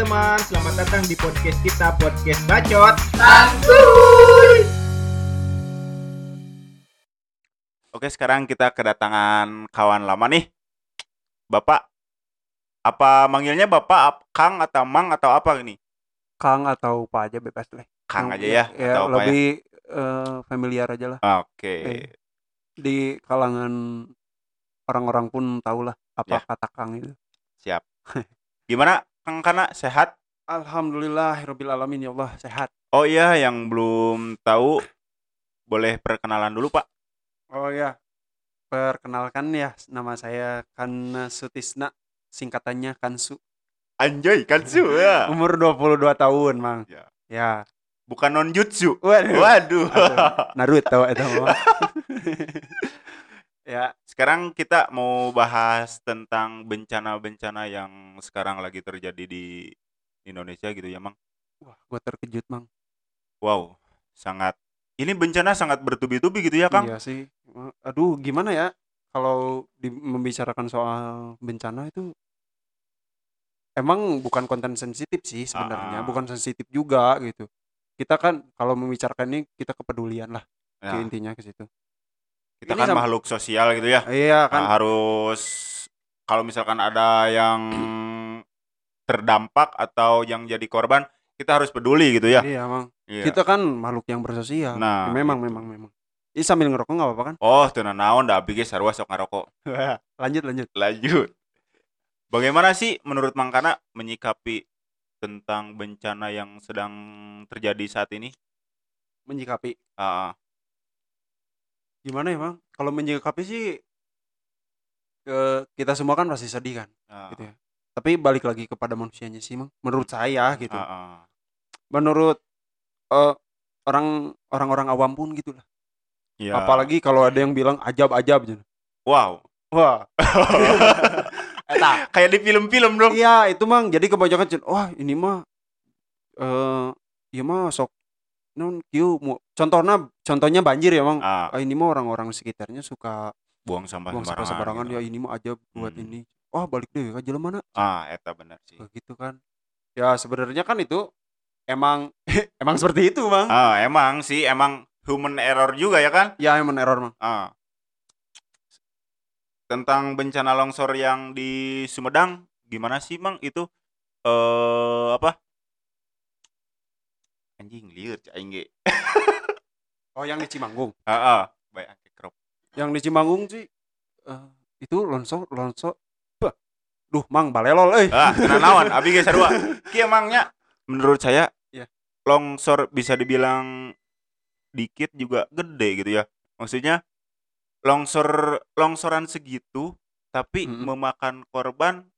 teman-teman, selamat datang di podcast kita, podcast Bacot. Oke, sekarang kita kedatangan kawan lama nih. Bapak, apa manggilnya Bapak, ap- Kang atau Mang atau apa ini? Kang atau Pak aja bebas deh. Kang Yang- aja ya, ya, atau apa ya? lebih eh, familiar aja lah. Oke. Eh. Di kalangan orang-orang pun tahu lah apa Ya. kata Kang itu. Siap. Gimana Kang Kana sehat? Alhamdulillah, alamin ya Allah sehat. Oh iya, yang belum tahu boleh perkenalan dulu, Pak. Oh ya, perkenalkan ya nama saya Kana Sutisna, singkatannya Kansu. Anjay, Kansu ya. Umur 22 tahun, Mang. Ya. Ya. Bukan non-jutsu. Waduh. Waduh. Atuh. Naruto itu. ya, Sekarang kita mau bahas tentang bencana-bencana yang sekarang lagi terjadi di Indonesia gitu ya, Mang. wah, gua terkejut, Mang. Wow, sangat ini bencana sangat bertubi-tubi gitu ya, Kang? Iya sih. Aduh, gimana ya kalau di, membicarakan soal bencana itu emang bukan konten sensitif sih sebenarnya, Ah. bukan sensitif juga gitu. Kita kan kalau membicarakan ini kita kepedulian lah Ya, ke intinya ke situ. Kita ini kan makhluk sosial gitu ya. Iya kan. Nah, harus kalau misalkan ada yang terdampak atau yang jadi korban, kita harus peduli gitu ya. Iya, Mang. Iya. Kita kan makhluk yang bersosial. Nah, Ya, memang gitu. memang memang. Ini sambil ngerokok nggak apa-apa kan? Oh, tenan naon da abdi ge sarua sok ngarokok. lanjut lanjut. Lanjut. Bagaimana sih menurut Mang Kana menyikapi tentang bencana yang sedang terjadi saat ini? Menyikapi. Ah, Gimana ya, Mang? Kalau menyikapi sih ke kita semua kan pasti sedih kan, ah, gitu ya. Tapi balik lagi kepada manusianya sih, Mang. Menurut saya gitu. ah, ah. menurut eh, orang orang-orang awam pun gitu lah. Iya. Apalagi kalau ada yang bilang ajab-ajab gitu. wow. Wah. Eta. Kayak di film-film dong. Iya, itu mang jadi kebanyakan cen, wah ini mah eh iya mah sok non kieu contohnya contohnya banjir ya, Mang. Ah, Ah, ini mah orang-orang sekitarnya suka buang sampah buang sampah sembarangan gitu. ya ini mah ajab buat Hmm. ini. Wah, balik deh ke jelema mana? Ah, eta benar sih. Begitu kan. Ya sebenarnya kan itu emang emang seperti itu, Mang. Ah, emang sih, emang human error juga ya kan? Ya emang error, Mang. Ah. Tentang bencana longsor yang di Sumedang, gimana sih, Mang? Itu eh apa? Anjing liur aing ge. Oh, yang di Cimanggung. Heeh, baik angke krop. yang di Cimanggung sih eh, itu longsor longsor bah duh mang balelol eh Ah, nanawan abi ge sarua. Kieu mangnya menurut saya Iya. longsor bisa dibilang dikit juga gede gitu ya. Maksudnya longsor longsoran segitu tapi Mm-mm. memakan korban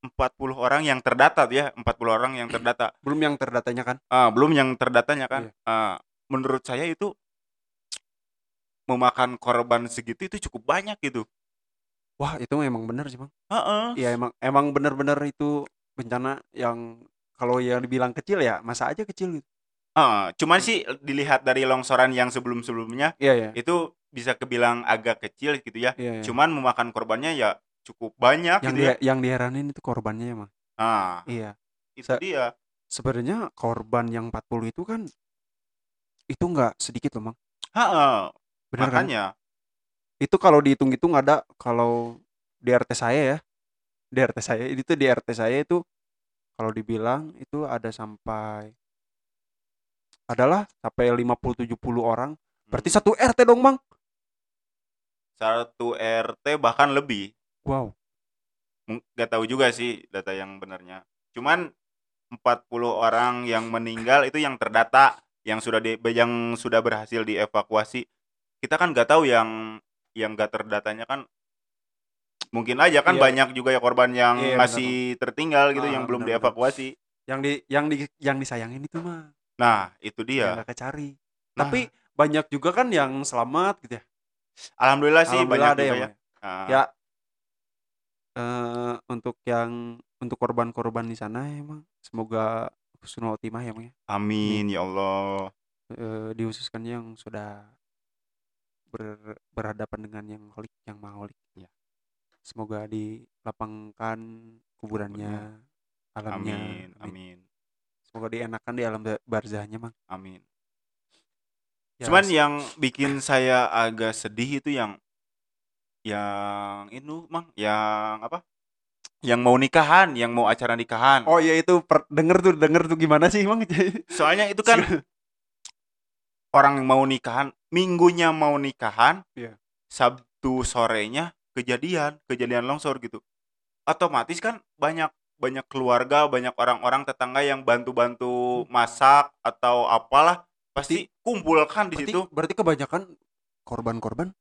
40 orang yang terdata ya, 40 orang yang terdata. belum yang terdatanya kan Ah, belum yang terdatanya kan. Iya. Ah, menurut saya itu memakan korban segitu itu cukup banyak gitu. wah itu memang benar sih mang Heeh. iya emang emang benar-benar itu bencana yang kalau yang dibilang kecil ya masa aja kecil gitu Ah, cuman sih dilihat dari longsoran yang sebelum-sebelumnya iya iya itu bisa kebilang agak kecil gitu ya. iya, iya. Cuman memakan korbannya ya cukup banyak yang gitu ya. dia, yang diheranin itu korbannya ya mang Ah, iya itu Sa- dia. sebenarnya korban yang 40 itu kan itu nggak sedikit loh mang Heeh, benar kan makanya. itu kalau dihitung-hitung ada kalau di RT saya ya di RT saya itu di RT saya itu kalau dibilang itu ada sampai adalah sampai 50 70 orang berarti Hmm. satu RT dong bang satu RT bahkan lebih. Wow Gak tahu juga sih data yang benarnya. Cuman 40 orang yang meninggal itu yang terdata, yang sudah di, yang sudah berhasil dievakuasi. Kita kan nggak tahu yang yang gak terdatanya kan mungkin aja kan Iya. banyak juga ya korban yang Iya, masih tertinggal gitu Ah, yang belum benar-benar. dievakuasi. yang di yang di yang disayangin itu mah Nah, itu yang dia. nggak kecari Nah. tapi banyak juga kan yang selamat gitu ya Alhamdulillah sih Alhamdulillah banyak ada juga ya, ya. Bang. Ah, ya eh untuk yang untuk korban-korban di sana emang semoga husnul khotimah ya Bang, ya Amin ya Allah. eh, dihususkan yang sudah ber- berhadapan dengan yang holik yang maholik Ya. semoga dilapangkan kuburannya alamnya. amin amin Semoga dienakan di alam ba- barzahnya, Mang. amin Ya, cuman yang bikin saya agak sedih itu yang yang itu mang yang apa? Yang mau nikahan yang mau acara nikahan. Oh iya itu per- denger tuh denger tuh gimana sih, Mang? soalnya itu kan orang yang mau nikahan minggunya mau nikahan Iya. sabtu sorenya kejadian kejadian longsor gitu. Otomatis kan banyak banyak keluarga banyak orang-orang tetangga yang bantu-bantu masak atau apalah pasti kumpul kan di berarti, situ. berarti kebanyakan korban-korban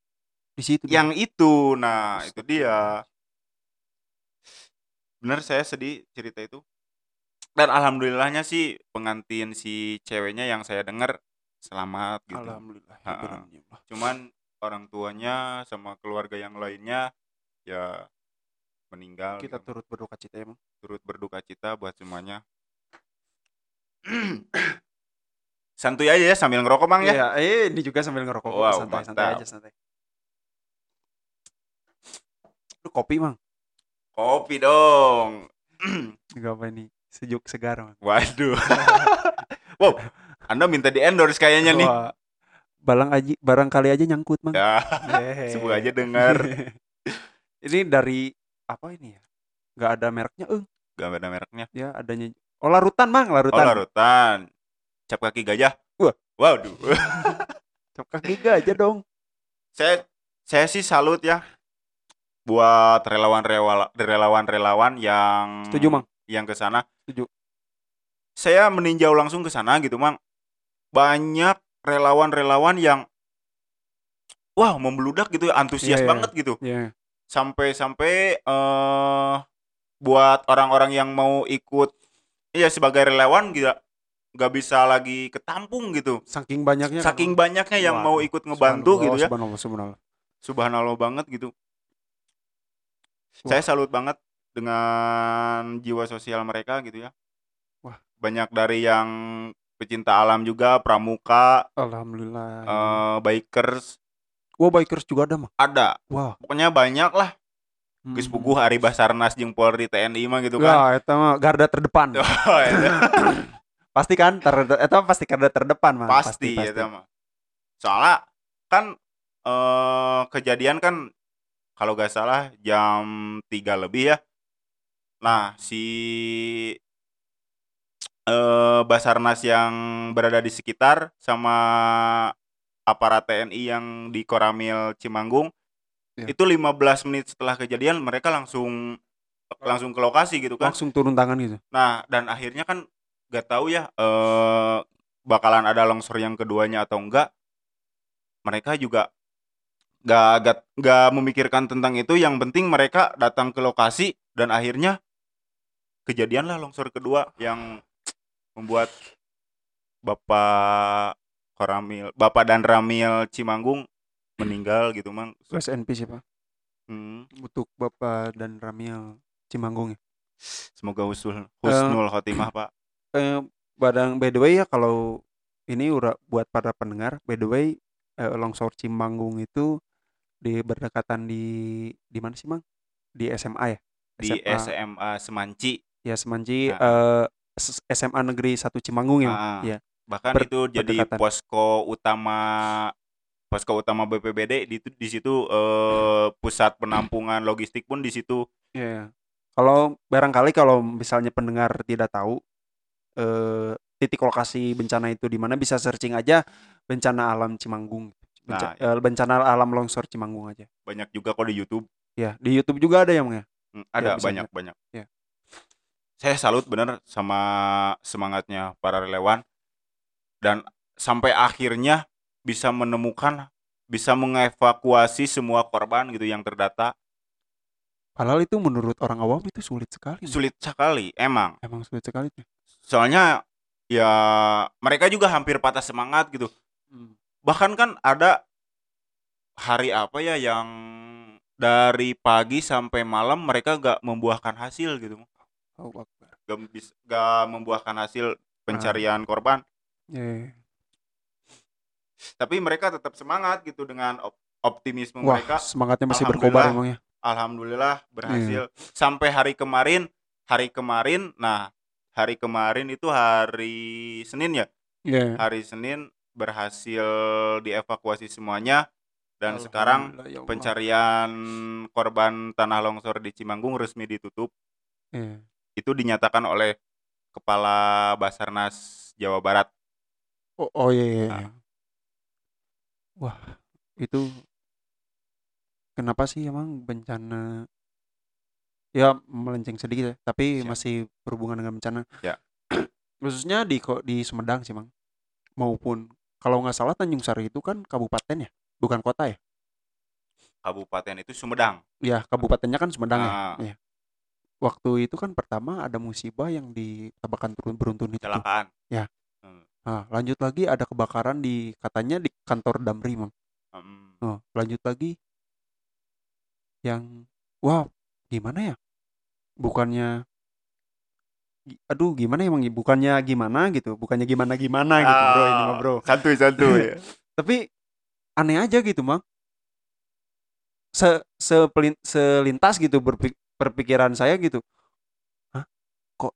di situ. Yang itu nah itu dia bener saya sedih cerita itu dan alhamdulillahnya sih pengantin si ceweknya yang saya dengar selamat gitu Alhamdulillah. Alhamdulillah. cuman orang tuanya sama keluarga yang lainnya ya meninggal Kita gitu. turut berduka cita emang. turut berduka cita buat semuanya santuy aja ya sambil ngerokok bang ya Iya, eh ini juga sambil ngerokok kok. Wow, santai, santai mantap. aja santai. Lu kopi, Mang. kopi dong Enggak apa ini? Sejuk segar, Mang. waduh wow anda minta di endorse kayaknya nih Wah, Balang aja barangkali aja nyangkut, Mang. ya semoga aja dengar ini dari apa ini ya? Enggak ada mereknya, eh. gak ada mereknya Ya, adanya Oh, larutan, Mang, oh larutan. larutan cap kaki gajah Wah. waduh Cok kaki aja dong. saya saya sih salut ya buat relawan-relawan relawan-relawan yang Setuju, Mang. yang ke sana. Setuju. Saya meninjau langsung ke sana gitu, Mang. Banyak relawan-relawan yang wah membludak gitu, antusias Iya, iya. banget gitu. Ya. Sampai-sampai eh buat orang-orang yang mau ikut iya sebagai relawan gitu nggak bisa lagi ketampung gitu. Saking banyaknya kan, Saking banyaknya yang Wah, mau ikut ngebantu gitu ya. Subhanallah, subhanallah. Subhanallah banget gitu. Wah. Saya salut banget dengan jiwa sosial mereka gitu ya. Wah. Banyak dari yang pecinta alam juga, pramuka, Alhamdulillah. eh, bikers, Wah, bikers juga ada, Mang. ada. Wah. Pokoknya banyak lah. Geus Hmm. puguh Ari Basarnas jeung Polri TNI mah gitu kan. Ya, itu mah garda terdepan. Oh, pasti kan ter itu pasti garda terdepan, Mang. pasti ya mah. Soalnya kan eh kejadian kan kalau gak salah jam 3 lebih ya. Nah, si eh Basarnas yang berada di sekitar sama aparat TNI yang di Koramil Cimanggung Iya. itu 15 menit setelah kejadian mereka langsung langsung ke lokasi gitu kan. Langsung turun tangan gitu. Nah, dan akhirnya kan gak tahu ya eh bakalan ada longsor yang keduanya atau enggak. Mereka juga gak, gak, gak memikirkan tentang itu. Yang penting mereka datang ke lokasi dan akhirnya kejadianlah longsor kedua yang membuat Bapak Koramil, Bapak dan Ramil Cimanggung meninggal gitu, Mang. West NP siapa? Hmm, Untuk Bapak dan Ramil Cimanggung ya. semoga husnul, husnul khotimah, Pak. Eh, badang by the way ya kalau ini udah buat para pendengar, by the way eh, longsor Cimanggung itu di berdekatan di di mana sih, Mang? Di SMA ya? Di SMA Semanci. Ya Semanci Nah. eh, S- SMA Negeri 1 Cimanggung ya. Mang? Ah, Ya. bahkan Ber- itu jadi berdekatan. posko utama posko utama BPBD di di situ eh, pusat penampungan logistik pun di situ Iya. Kalau barangkali kalau misalnya pendengar tidak tahu eh titik lokasi bencana itu di mana bisa searching aja bencana alam Cimanggung. Benca- Nah, eh, bencana alam longsor Cimanggung aja. banyak juga kok di YouTube Ya, di YouTube juga ada ya, Mang ya? Hmm, ada bisa banyak banyak Ya. saya salut bener sama semangatnya para relawan dan sampai akhirnya bisa menemukan bisa mengevakuasi semua korban gitu yang terdata Padahal itu menurut orang awam itu sulit sekali. Sulit sekali emang Emang sulit sekali soalnya ya mereka juga hampir patah semangat gitu Hmm. Bahkan kan ada hari apa ya yang dari pagi sampai malam mereka gak membuahkan hasil gitu Akbar. gak, bis- gak membuahkan hasil pencarian korban Ya. tapi mereka tetap semangat gitu dengan op- optimisme Wah, mereka semangatnya masih berkobar Alhamdulillah. emang ya. alhamdulillah berhasil sampai hari kemarin hari kemarin nah hari kemarin itu hari Senin ya Iya. hari Senin berhasil dievakuasi semuanya dan sekarang ya Allah. pencarian korban tanah longsor di Cimanggung resmi ditutup Iya. itu dinyatakan oleh kepala Basarnas Jawa Barat Oh, oh iya, iya, Nah. iya. Wah, itu kenapa sih emang bencana ya melenceng sedikit ya, tapi Siap. masih berhubungan dengan bencana. Ya. Khususnya di di Sumedang sih, Mang. Maupun kalau nggak salah Tanjung Sari itu kan kabupaten ya, bukan kota ya? kabupaten itu Sumedang Ya, kabupatennya kan Sumedang ya. Ah. Iya. Waktu itu kan pertama ada musibah yang di Tabakan Turun Beruntun itu. kecelakaan Ya. Hmm. Nah, lanjut lagi ada kebakaran di katanya di kantor Damri, Mang. Hmm. Oh, lanjut lagi yang wah gimana ya? Bukannya aduh gimana emang bukannya gimana gitu, bukannya gimana gimana gitu, Bro, ini mah, Bro. Ah, santuy santuy Tapi aneh aja gitu, Mang. Se sepelin- selintas gitu berpik- berpikiran saya gitu. Hah? Kok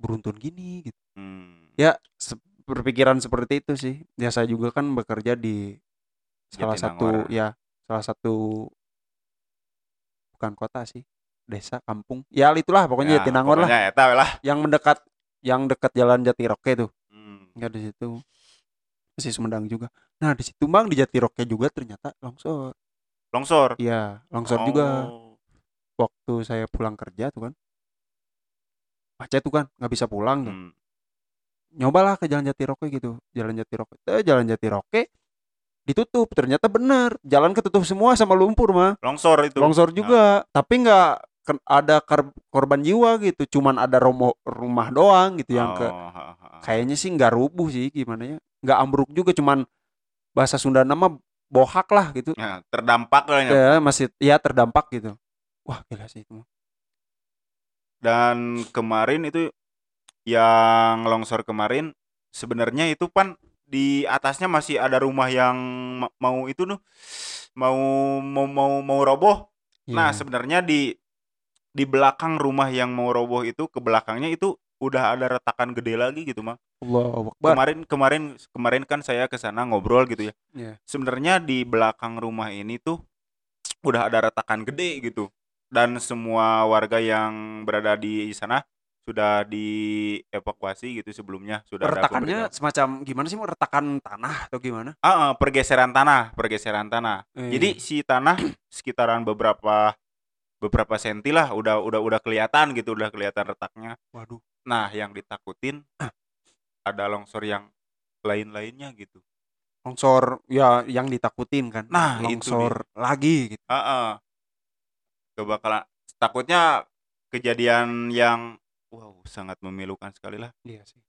beruntun gini gitu. Hmm. Ya, se- berpikiran seperti itu sih. Ya saya juga kan bekerja di salah satu Jatinangor. ya, salah satu bukan kota sih, desa, kampung. Ya itulah pokoknya Ya, Jatinangor lah, we lah yang mendekat yang dekat Jalan Jatiroke tuh. Hmm. Ya di situ. Masih Sumedang juga. Nah, di situ Bang di Jatiroke juga ternyata longsor. longsor Iya, longsor juga. Oh. Waktu saya pulang kerja tuh kan. Macet tuh kan, nggak bisa pulang tuh. Hmm. nyobalah ke Jalan Jatiroke gitu Jalan Jatiroke eh, Jalan Jatiroke ditutup ternyata benar jalan ketutup semua sama lumpur mah longsor itu longsor Nah, juga tapi nggak ada korban jiwa gitu cuman ada romo rumah doang gitu yang ke oh, ha, ha, ha. kayaknya sih nggak rubuh sih gimana ya nggak ambruk juga cuman bahasa Sunda nama bohak lah gitu Ya, terdampak lah ya. masih ya terdampak gitu wah gila sih itu dan kemarin itu yang longsor kemarin sebenarnya itu pan di atasnya masih ada rumah yang ma- mau itu nuh mau mau mau mau roboh nah Iya. sebenarnya di di belakang rumah yang mau roboh itu ke belakangnya itu udah ada retakan gede lagi gitu mah Allahu Akbar. Kemarin kemarin kemarin kan saya ke sana ngobrol gitu ya. Iya. sebenarnya di belakang rumah ini tuh udah ada retakan gede gitu. Dan semua warga yang berada di sana sudah dievakuasi gitu sebelumnya sudah retakannya semacam gimana sih mau retakan tanah atau gimana? Ah, ah, pergeseran tanah pergeseran tanah. Eh, jadi si tanah sekitaran beberapa beberapa senti lah udah udah udah kelihatan gitu udah kelihatan retaknya. Waduh. Nah yang ditakutin ada longsor yang lain-lainnya gitu. Longsor ya yang ditakutin kan. Nah, itu longsor lagi gitu. Ah, ah. Gak bakalan takutnya kejadian yang wow sangat memilukan sekali lah. iya sih.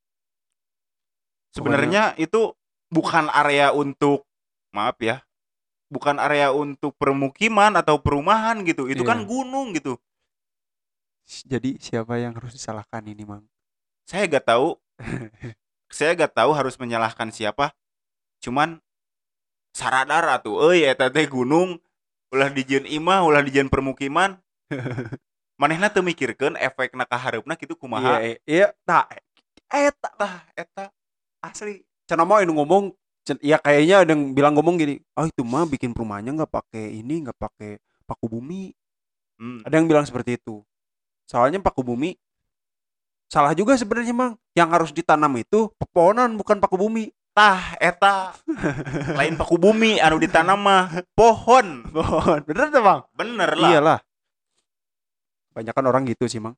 Sebenarnya itu bukan area untuk maaf ya, bukan area untuk permukiman atau perumahan gitu. Itu kan Iya. gunung gitu. jadi siapa yang harus disalahkan ini mang Saya gak tahu, saya gak tahu harus menyalahkan siapa. Cuman saradar atuh, euy eta teh gunung ulah dijieun imah, ulah dijieun permukiman. Manehna teu mikirkeun efekna ka hareupna kitu kumaha. iya iya tak eta Tah eta asli cenah mau ngomong ya kayaknya ada yang bilang ngomong gini oh itu mah bikin perumahannya nggak pakai ini nggak pakai paku bumi. Hmm, ada yang bilang seperti itu. Soalnya paku bumi salah juga sebenarnya mang. Yang harus ditanam itu pepohonan bukan paku bumi. Tah eta. Lain paku bumi anu ditanam mah pohon. Pohon. Bener tuh bang bener lah. Iyalah. Banyak kan orang gitu sih mang.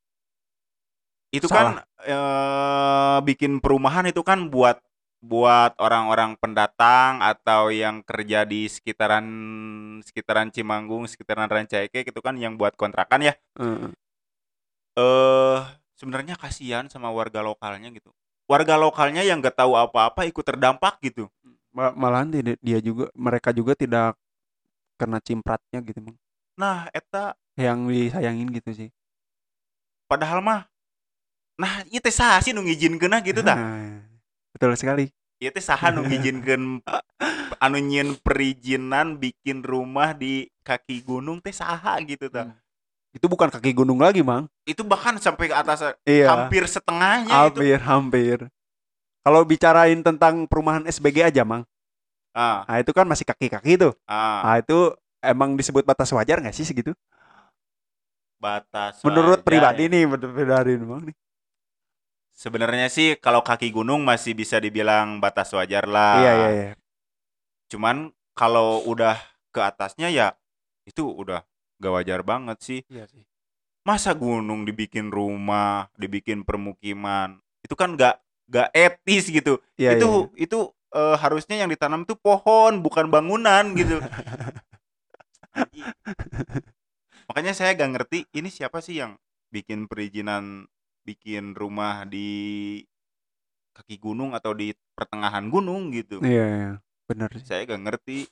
Itu salah. kan eh, bikin perumahan itu kan buat buat orang-orang pendatang atau yang kerja di sekitaran sekitaran Cimanggung sekitaran Rancaike itu kan yang buat kontrakan ya. Eh sebenarnya kasihan sama warga lokalnya gitu. Warga lokalnya yang gak tahu apa-apa ikut terdampak gitu. Ma- malahan dia, juga mereka juga tidak kena cimpratnya gitu mang. Nah eta yang disayangin gitu sih. Padahal mah nah itu teh saha sih nu ngijinkeunna gitu tah Nah, betul sekali Ieu teh saha nu ngijinkeun anu nyieun perizinan bikin rumah di kaki gunung teh saha gitu tah. Hmm. Itu bukan kaki gunung lagi, Mang. Itu bahkan sampai ke atas Iya. hampir setengahnya itu. hampir, hampir. Kalau bicarain tentang perumahan SBG aja, Mang. Ah, Nah, itu kan masih kaki-kaki tuh. ah, Nah, itu emang disebut batas wajar nggak sih segitu? batas. Menurut wajar pribadi ya. nih, menurut pribadi nih, Bang nih. Sebenarnya sih kalau kaki gunung masih bisa dibilang batas wajar lah. Iya, iya, iya. Cuman kalau udah ke atasnya ya itu udah gak wajar banget sih. Iya sih. Masa gunung dibikin rumah, dibikin permukiman, itu kan gak gak etis gitu. Iya, itu iya. itu eh, harusnya yang ditanam itu pohon bukan bangunan gitu. Makanya saya gak ngerti ini siapa sih yang bikin perizinan bikin rumah di kaki gunung atau di pertengahan gunung gitu. Iya, iya. Benar. Saya gak ngerti.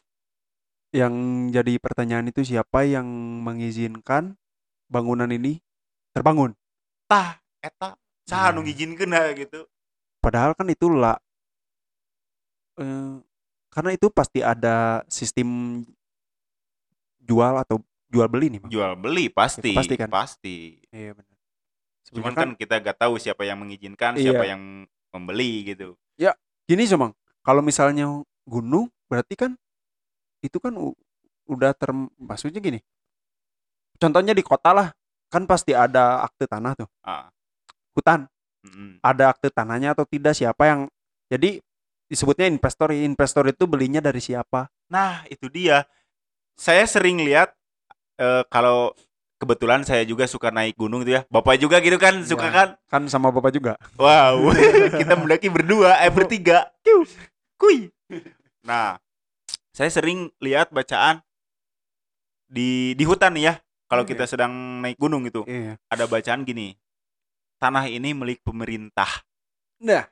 Yang jadi pertanyaan itu siapa yang mengizinkan bangunan ini terbangun? Tah, eta Iya. ngijinkeun ha gitu. Padahal kan itu lah eh, karena itu pasti ada sistem jual atau jual beli nih, Bang. Jual beli pasti, pasti kan? pasti. Iya benar. Cuman Sebenarnya kan kita gak tahu siapa yang mengizinkan, Iya. siapa yang membeli gitu. gini sih, Bang. Kalau misalnya gunung berarti kan itu kan udah ter maksudnya gini. Contohnya di kota lah, kan pasti ada akte tanah tuh. Ah, Hutan, mm-mm. ada akte tanahnya atau tidak siapa yang jadi disebutnya investor. Investor itu belinya dari siapa? Nah, itu dia. Saya sering lihat eh, kalau kebetulan saya juga suka naik gunung gitu ya. Bapak juga gitu kan, suka Iya. kan? Kan sama Bapak juga. Wow, kita mendaki berdua, eh bertiga. Kui. Nah, saya sering lihat bacaan di di hutan nih ya. Kalau Iya. kita sedang naik gunung gitu, Iya. ada bacaan gini. Tanah ini milik pemerintah. Nah,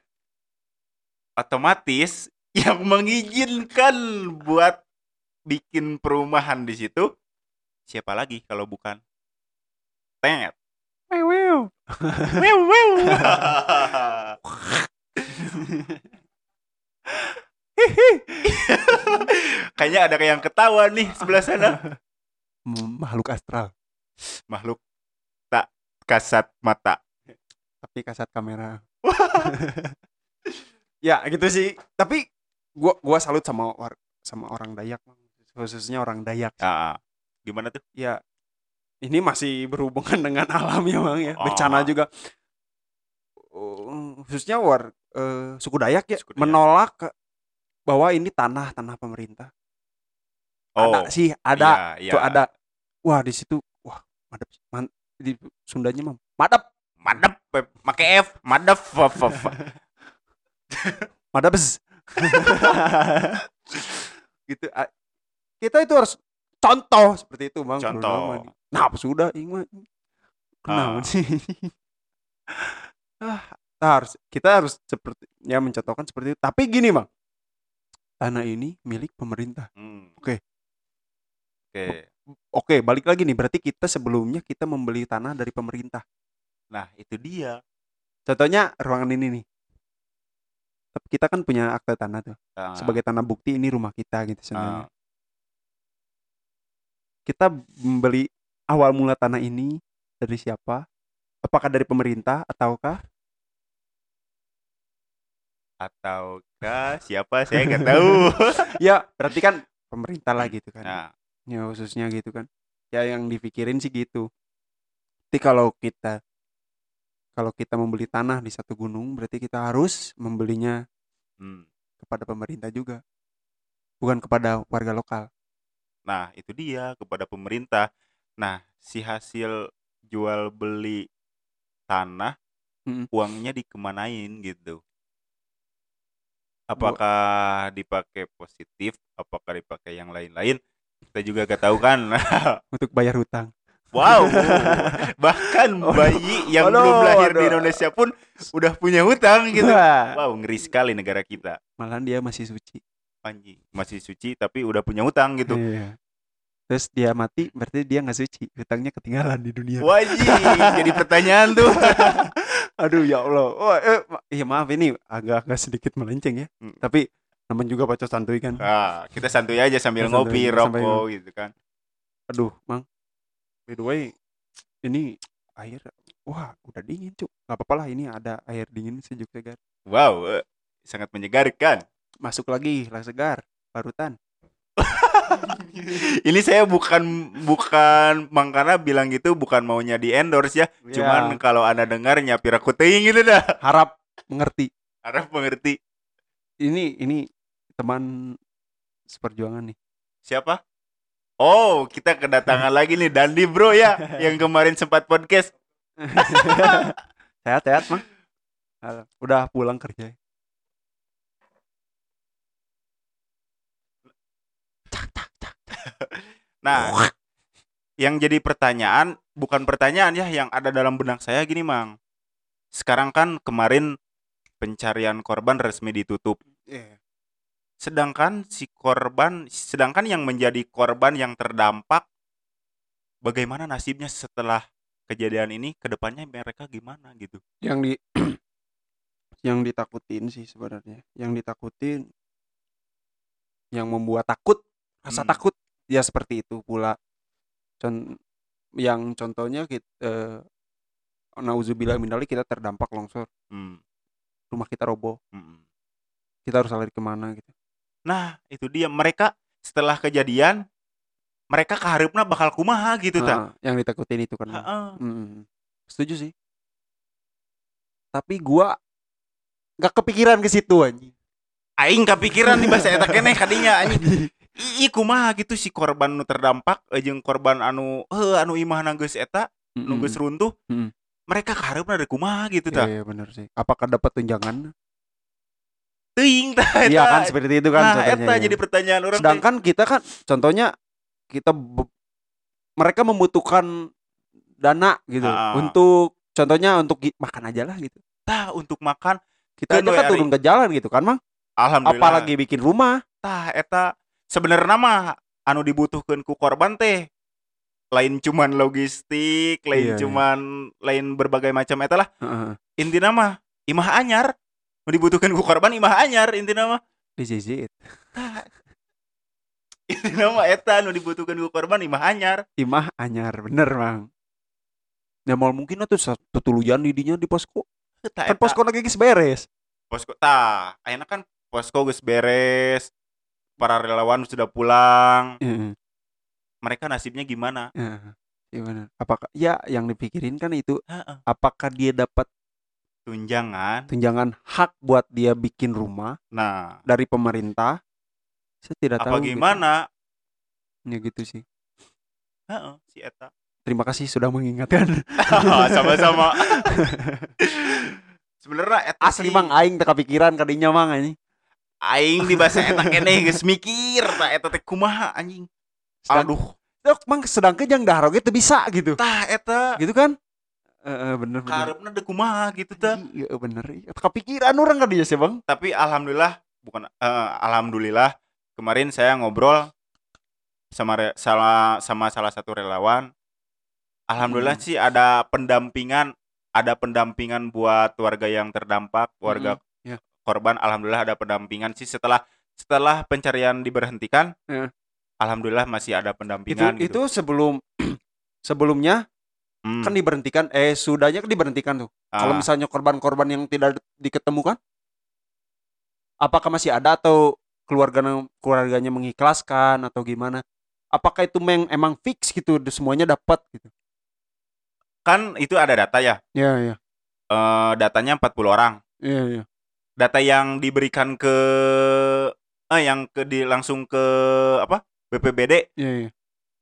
Otomatis yang mengizinkan buat bikin perumahan di situ siapa lagi kalau bukan Tet. Wew, wew. Wew. Kayaknya ada yang ketawa nih sebelah sana. Makhluk astral, Makhluk tak kasat mata. tapi kasat kamera. ya, gitu sih. Tapi gua gua salut sama war- sama orang Dayak, khususnya orang Dayak. Ah, gimana tuh? Ya, ini masih berhubungan dengan alam ya, Bang ya. Bencana Oh. juga. Oh, khususnya war eh, suku Dayak ya Suku Dayak. menolak ke- bahwa ini tanah tanah pemerintah. Ada sih, ada. iya, Tuh iya. ada. Wah, di situ wah, madep man, di Sundanya mah madep, Madep, make F, madep. madepes. gitu. ah, Kita itu harus contoh seperti itu, Bang. Contoh. Nah, sudah ini mah. Kenapa Ah. sih? ah, kita harus kita harus seperti ya mencontohkan seperti itu. Tapi gini, Bang. Tanah ini milik pemerintah. Hmm. Oke. Oke. Oke, balik lagi nih. Berarti kita sebelumnya kita membeli tanah dari pemerintah. Nah, itu dia. Contohnya ruangan ini nih. Tapi kita kan punya akte tanah tuh. Ah, Sebagai tanah bukti ini rumah kita gitu ah, sebenarnya. Kita membeli awal mula tanah ini dari siapa? Apakah dari pemerintah ataukah ataukah siapa saya nggak tahu. ya berarti kan pemerintah lah gitu kan. nah, Ya khususnya gitu kan. Ya yang dipikirin sih gitu. Tapi kalau kita kalau kita membeli tanah di satu gunung berarti kita harus membelinya hmm. kepada pemerintah juga. Bukan kepada warga lokal. nah itu dia kepada pemerintah. Nah, si hasil jual beli tanah Mm-mm. uangnya dikemanain gitu. Apakah dipakai positif, apakah dipakai yang lain-lain? Kita juga gak tahu kan. Untuk bayar hutang. wow. Bahkan bayi yang Aduh, belum lahir di aduh. Indonesia pun udah punya hutang gitu. Wah. Wow, ngeri sekali negara kita. Malahan dia masih suci. Anjing, masih suci tapi udah punya hutang gitu. Iya. Terus dia mati berarti dia nggak suci. Hutangnya ketinggalan di dunia. Wajib jadi pertanyaan tuh. Aduh ya Allah. Oh, eh, ma- iya maaf ini agak agak sedikit melenceng ya. Hmm. Tapi namanya juga baca santuy kan. Ah, kita santuy aja sambil Kita ngopi, sambil rokok gitu kan. Aduh, Mang. By the way, ini air wah udah dingin cuk nggak apa-apa lah ini ada air dingin sejuk segar Wow, eh, sangat menyegarkan. masuk lagi lah segar barutan Ini saya bukan bukan Mangkana bilang gitu bukan maunya di endorse ya. Cuman Ya, kalau Anda dengar nyapir aku teuing gitu dah. harap mengerti Harap mengerti. ini ini teman seperjuangan nih Siapa? Oh, kita kedatangan lagi nih Dandi Bro ya yang kemarin sempat podcast. sehat sehat mah Halo. udah pulang kerja Nah, yang jadi pertanyaan bukan pertanyaan ya yang ada dalam benak saya gini, Mang. Sekarang kan kemarin pencarian korban resmi ditutup. Sedangkan si korban, sedangkan yang menjadi korban yang terdampak, bagaimana nasibnya setelah kejadian ini? Ke depannya mereka gimana gitu? yang di yang ditakutin sih sebenarnya yang ditakutin yang membuat takut rasa Hmm. takut ya seperti itu pula. Con yang contohnya kita nauzubillah minali kita terdampak longsor. Hmm, rumah kita roboh. Mm-mm. kita harus lari ke mana gitu. Nah, itu dia. Mereka setelah kejadian mereka keharapna bakal kumaha gitu ta. Nah, yang ditakutin itu kan. Heeh. Mm, setuju sih. Tapi gua nggak kepikiran ke situ anjing. Aing kepikiran nih bahasa eta keneh kadinya anjing. Ih kumaha gitu si korban nu terdampak eh, jeung korban anu heuh anu imah geus eta nu geus runtuh. Mm. Mereka keharapna ada kumaha gitu Iya, tah. iya bener sih apakah dapat tunjangan Teuing tah eta. iya kan seperti itu kan Nah, contohnya, eta ya. jadi pertanyaan orang sedangkan kita kan contohnya kita mereka membutuhkan dana gitu Ah. untuk contohnya untuk makan aja lah gitu tah untuk makan kita Kan kan turun ke jalan gitu kan mang alhamdulillah. apalagi bikin rumah tah eta sebenarnya mah anu dibutuhkan ku korban teh lain cuman logistik, lain Iya, iya. cuman lain berbagai macam eta lah. Heeh. Intina mah imah anyar. Nu dibutuhkan ku korban imah anyar intina mah. di JZ Intina mah eta nu dibutuhkan ku korban imah anyar. imah anyar bener mang ya mau mungkin tuh satu tuluyan didinya di posko Tah kan eta. posko lagi beres posko tah ayeuna kan posko geus beres. Para relawan sudah pulang. Heeh, Mereka nasibnya gimana? bener. apakah ya yang dipikirin kan itu Heeh. apakah dia dapat Tunjangan. tunjangan hak buat dia bikin rumah Nah, dari pemerintah saya tidak apa tahu gitu. gimana? ya gitu sih Heeh, si eta. terima kasih sudah mengingatkan sama-sama sebenarnya asli mang aing teka pikiran kadinya mang ini aing di bahasa eta keneh geus mikir tah eta teh kumaha anjing. Sedang- aduh. Dok, mang sedangkan yang dahar oge teu bisa gitu. Tah eta. Gitu kan? Heeh, bener bener. Karepna deh kumaha gitu tah. Iya bener iya. teka pikiran orang kadinya sih bang. Tapi alhamdulillah bukan eh, alhamdulillah kemarin saya ngobrol sama re- salah sama salah satu relawan. Alhamdulillah Hmm. sih ada pendampingan ada pendampingan buat warga yang terdampak warga ya. Korban alhamdulillah ada pendampingan sih. Setelah setelah pencarian diberhentikan Ya. alhamdulillah masih ada itu pendampingan itu gitu. sebelum sebelumnya Hmm, kan diberhentikan eh sudahnya kan diberhentikan tuh. Kalau ah, misalnya korban-korban yang tidak diketemukan apakah masih ada atau keluarga keluarganya mengikhlaskan atau gimana? Apakah itu meng, emang fix gitu semuanya dapat gitu? Kan itu ada data ya? Iya iya Eh, datanya 40 orang. Iya iya data yang diberikan ke eh yang ke di langsung ke apa BPBD iya iya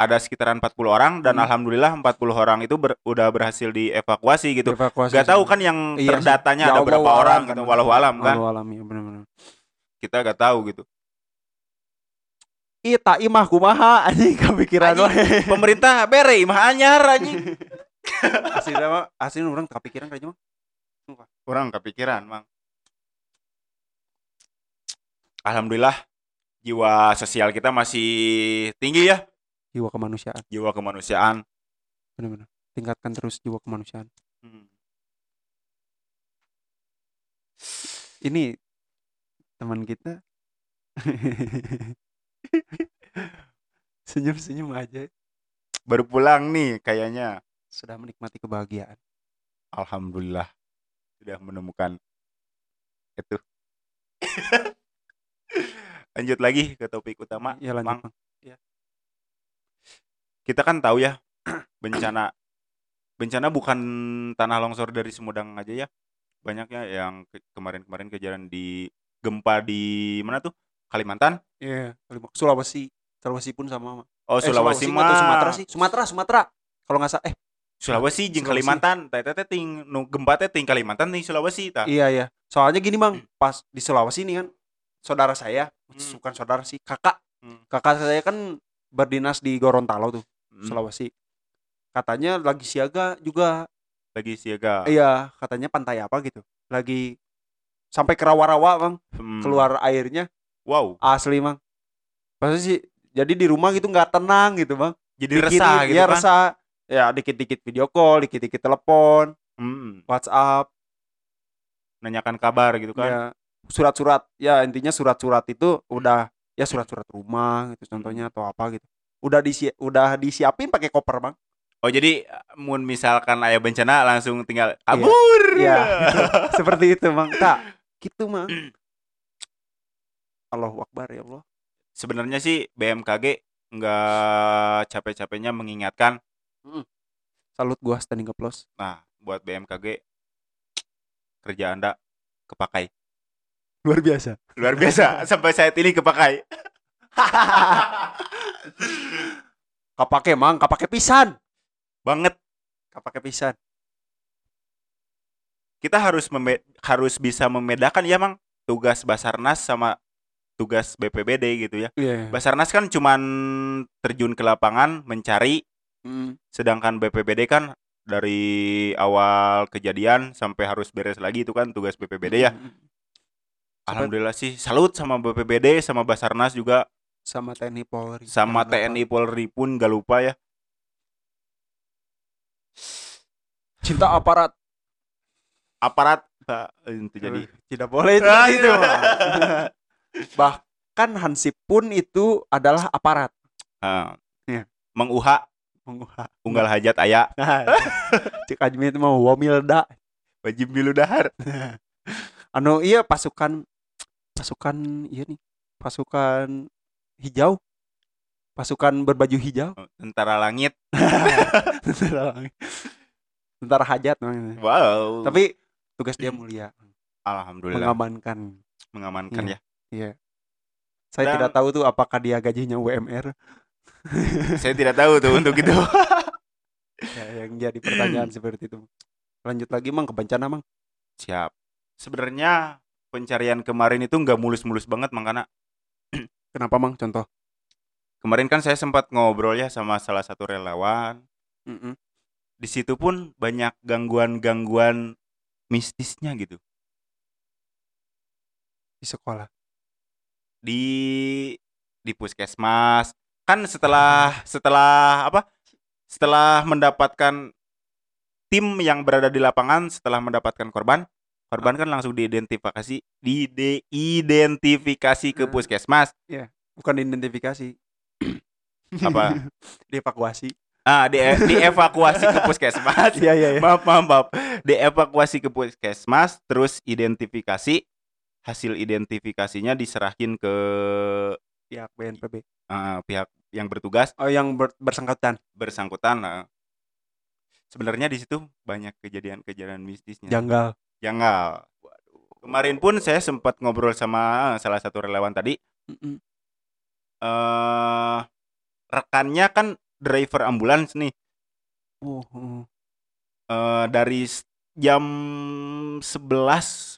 ada sekitaran 40 orang dan Hmm. alhamdulillah 40 orang itu ber- udah berhasil dievakuasi gitu. Evakuasi Gak tahu kan yang Iya terdatanya Ya ada berapa walau orang alam gitu kan. walau alam kan. Walau alam ya benar-benar Kita gak tahu gitu. Tak imah kumaha anjing kepikiran Anjing. Pemerintah bere imah anyar anjing. Asli mah asli orang kepikiran kayaknya mah. Orang kepikiran, Mang. Alhamdulillah jiwa sosial kita masih tinggi ya, Jiwa kemanusiaan jiwa kemanusiaan. benar-benar. Tingkatkan terus jiwa kemanusiaan. Hmm. Ini teman kita senyum-senyum aja. Baru pulang nih kayaknya. sudah menikmati kebahagiaan. Alhamdulillah sudah menemukan itu. Lanjut lagi ke topik utama. Ya lanjut, Mang. Bang. Kita kan tahu ya bencana bencana bukan tanah longsor dari Sumedang aja ya. Banyaknya yang ke- kemarin-kemarin kejadian di gempa di mana tuh? Kalimantan. Iya, Sulawesi. Sulawesi pun sama. Oh, Eh, Sulawesi atau mah. Sumatera sih. Sumatera, Sumatera. Kalau nggak salah eh Sulawesi Sulawesi. Kalimantan. Teh teh ting nu gempa teh ting Kalimantan ting Sulawesi tah. Iya ya. Soalnya gini bang, pas di Sulawesi nih kan, saudara saya, Hmm. bukan saudara sih, kakak, Hmm. kakak saya kan berdinas di Gorontalo tuh, Hmm, Sulawesi. Katanya lagi siaga juga, lagi siaga. iya, katanya pantai apa gitu, lagi sampai ke rawa-rawa bang, Hmm. keluar airnya, Wow. asli bang. Pasti sih, jadi di rumah gitu nggak tenang gitu bang. Jadi Dikit- resah gitu ya kan. resah. Ya dikit-dikit video call, dikit-dikit telepon, Hmm, WhatsApp, nanyakan kabar gitu kan. ya surat-surat ya intinya surat-surat itu udah ya surat-surat rumah gitu contohnya atau apa gitu. Udah disi udah disiapin pakai koper bang? Oh jadi mun misalkan aya bencana langsung tinggal kabur. Iya, seperti itu bang. Tak gitu mah Allahu Akbar ya Allah. Sebenarnya sih BMKG nggak capek-capeknya mengingatkan. salut gua standing applause Nah, buat BMKG kerja Anda kepakai. Luar biasa Luar biasa sampai saat ini kepakai. kapake mang kapake pisan Banget. kapake pisan Kita harus harus bisa membedakan ya, Mang, tugas Basarnas sama tugas BPBD gitu ya. iya Basarnas kan cuman terjun ke lapangan mencari Mm. sedangkan BPBD kan dari awal kejadian sampai harus beres lagi itu kan tugas BPBD ya. Mm. Alhamdulillah sih. Salut sama BPBD sama Basarnas juga. Sama TNI Polri. Sama. TNI Polri pun gak lupa ya. cinta aparat. Aparat Pak, itu jadi. Tidak boleh itu. Ah, itu. Bahkan Hansip pun itu adalah aparat. Ah, Iya. menguha. Menguha. Unggal hajat aya. Cik Ajmi itu mau wamilda. Wajib milu dahar. anu iya pasukan pasukan iya nih pasukan hijau pasukan berbaju hijau Tentara langit. tentara hajat namanya. Wow. tapi tugas dia mulia alhamdulillah mengamankan mengamankan Iya. ya. iya saya Dan- tidak tahu tuh apakah dia gajinya UMR Saya tidak tahu tuh untuk itu. ya, yang jadi pertanyaan seperti itu lanjut lagi mang ke bencana mang Siap. Sebenarnya pencarian kemarin itu nggak mulus-mulus banget makanya kenapa mang contoh kemarin kan saya sempat ngobrol ya sama salah satu relawan. Mm-mm. Di situ pun banyak gangguan-gangguan mistisnya gitu. di sekolah Di di puskesmas kan setelah setelah apa? Setelah mendapatkan tim yang berada di lapangan setelah mendapatkan korban, korban kan langsung diidentifikasi diidentifikasi ke Hmm. puskesmas. bukan identifikasi Apa? dievakuasi Ah, di dievakuasi ke puskesmas. iya iya maaf, maaf, maaf. Dievakuasi ke puskesmas, terus identifikasi, hasil identifikasinya diserahin ke pihak BNPB eh, pihak yang bertugas oh yang ber- bersangkutan bersangkutan. Nah, sebenarnya di situ banyak kejadian-kejadian mistisnya. janggal Janggal. Kemarin pun saya sempat ngobrol sama salah satu relawan tadi. Mm-mm. eh rekannya kan driver ambulans nih. oh, oh. eh dari jam 11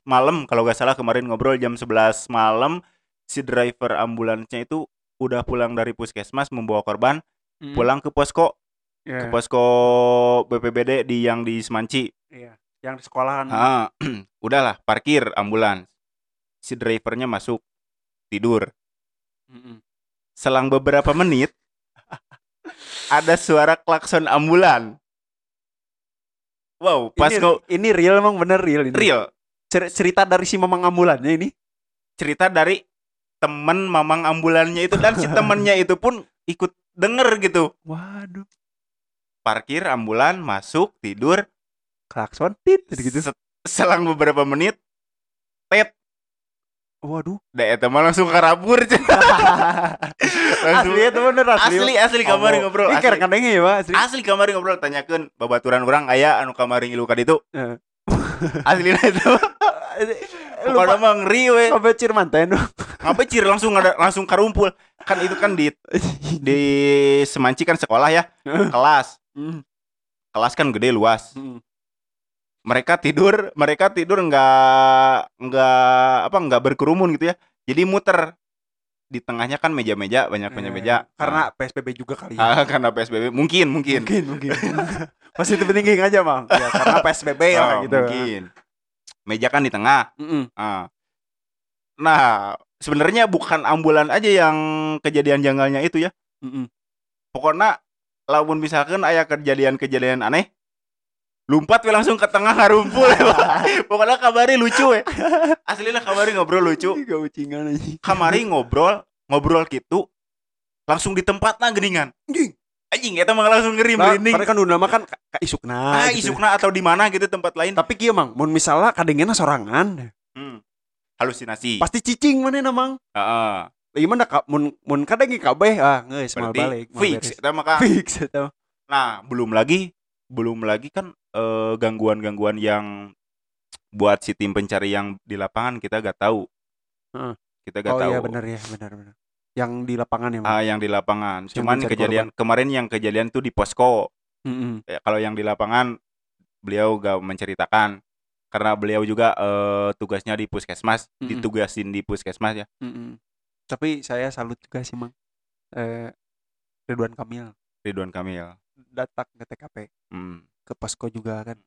malam kalau nggak salah kemarin ngobrol jam 11 malam si driver ambulansnya itu udah pulang dari puskesmas membawa korban Mm. pulang ke posko Iya, ke posko BPBD di yang di Semanci iya. Yang di sekolahan. Ah udahlah parkir ambulans. Si drivernya masuk tidur. Mm-mm. selang beberapa menit ada suara klakson ambulan. Wow pas ini, ini real emang bener real ini. Real. Cer- cerita dari si mamang ambulannya ini? Cerita dari temen mamang ambulannya itu dan si temennya itu pun ikut denger gitu. Waduh. Parkir ambulan masuk tidur klakson tit gitu. Se- selang beberapa menit tet. Waduh. Da eta mah langsung karabur langsung asli itu bener asli. Asli asli kamari Oh, ngobrol asli, keren kadangnya ya pak asli. Asli kamari ngobrol tanyakeun babaturan orang aya anu kamari ngilu ka ditu? Eh. asli itu. Lupa. mah ngeri we. Sampai cir manten cir langsung ada langsung karumpul. Kan itu kan di di Semanci kan sekolah ya kelas. Hmm, kelas kan gede luas. Hmm. Mereka tidur mereka tidur nggak nggak apa nggak berkerumun gitu ya. Jadi muter. Di tengahnya kan meja-meja banyak banyak Eh, meja karena PSBB juga kali ya. Ah, karena psbb mungkin mungkin. Mungkin mungkin. Masih itu penting aja bang. Ya, karena PSBB ya Ah, gitu. mungkin. Meja kan di tengah. Ah. nah sebenarnya bukan ambulan aja yang kejadian janggalnya itu ya. Mm-mm. pokoknya lamun misalkan ayah kejadian-kejadian aneh lompat we langsung ke tengah ngarumpul ya, pokoknya kabari lucu ya aslinya kabari ngobrol lucu. Aja. Kamari ngobrol ngobrol gitu langsung di tempat nah geningan. Anjing. anjing eta mah langsung ngeri Nah, merinding. karena kan udah nama kan ka, isukna ah gitu. isukna atau di mana gitu tempat lain. Tapi kieu mang mun misalnya kadengena sorangan. Hmm. halusinasi. Pasti cicing mana namang Heeh. gimana kak mun mun kadang kabeh. Ah geus mal berarti balik fix mah Kak. fix eta Nah, belum lagi belum lagi kan eh, gangguan-gangguan yang buat si tim pencari yang di lapangan kita gak tahu. Heeh. Kita gak oh tahu. iya benar ya benar benar yang di lapangan ya Ah, yang di lapangan. Yang Cuman mencari kejadian kemarin yang kejadian tuh di posko. Mm-mm. Ya, kalau yang di lapangan beliau gak menceritakan karena beliau juga eh, tugasnya di puskesmas, Mm-mm. ditugasin di puskesmas ya. Mm-mm. tapi saya salut juga sih mang eh, Ridwan Kamil Ridwan Kamil. datang ke TKP Hmm. Ke posko juga kan.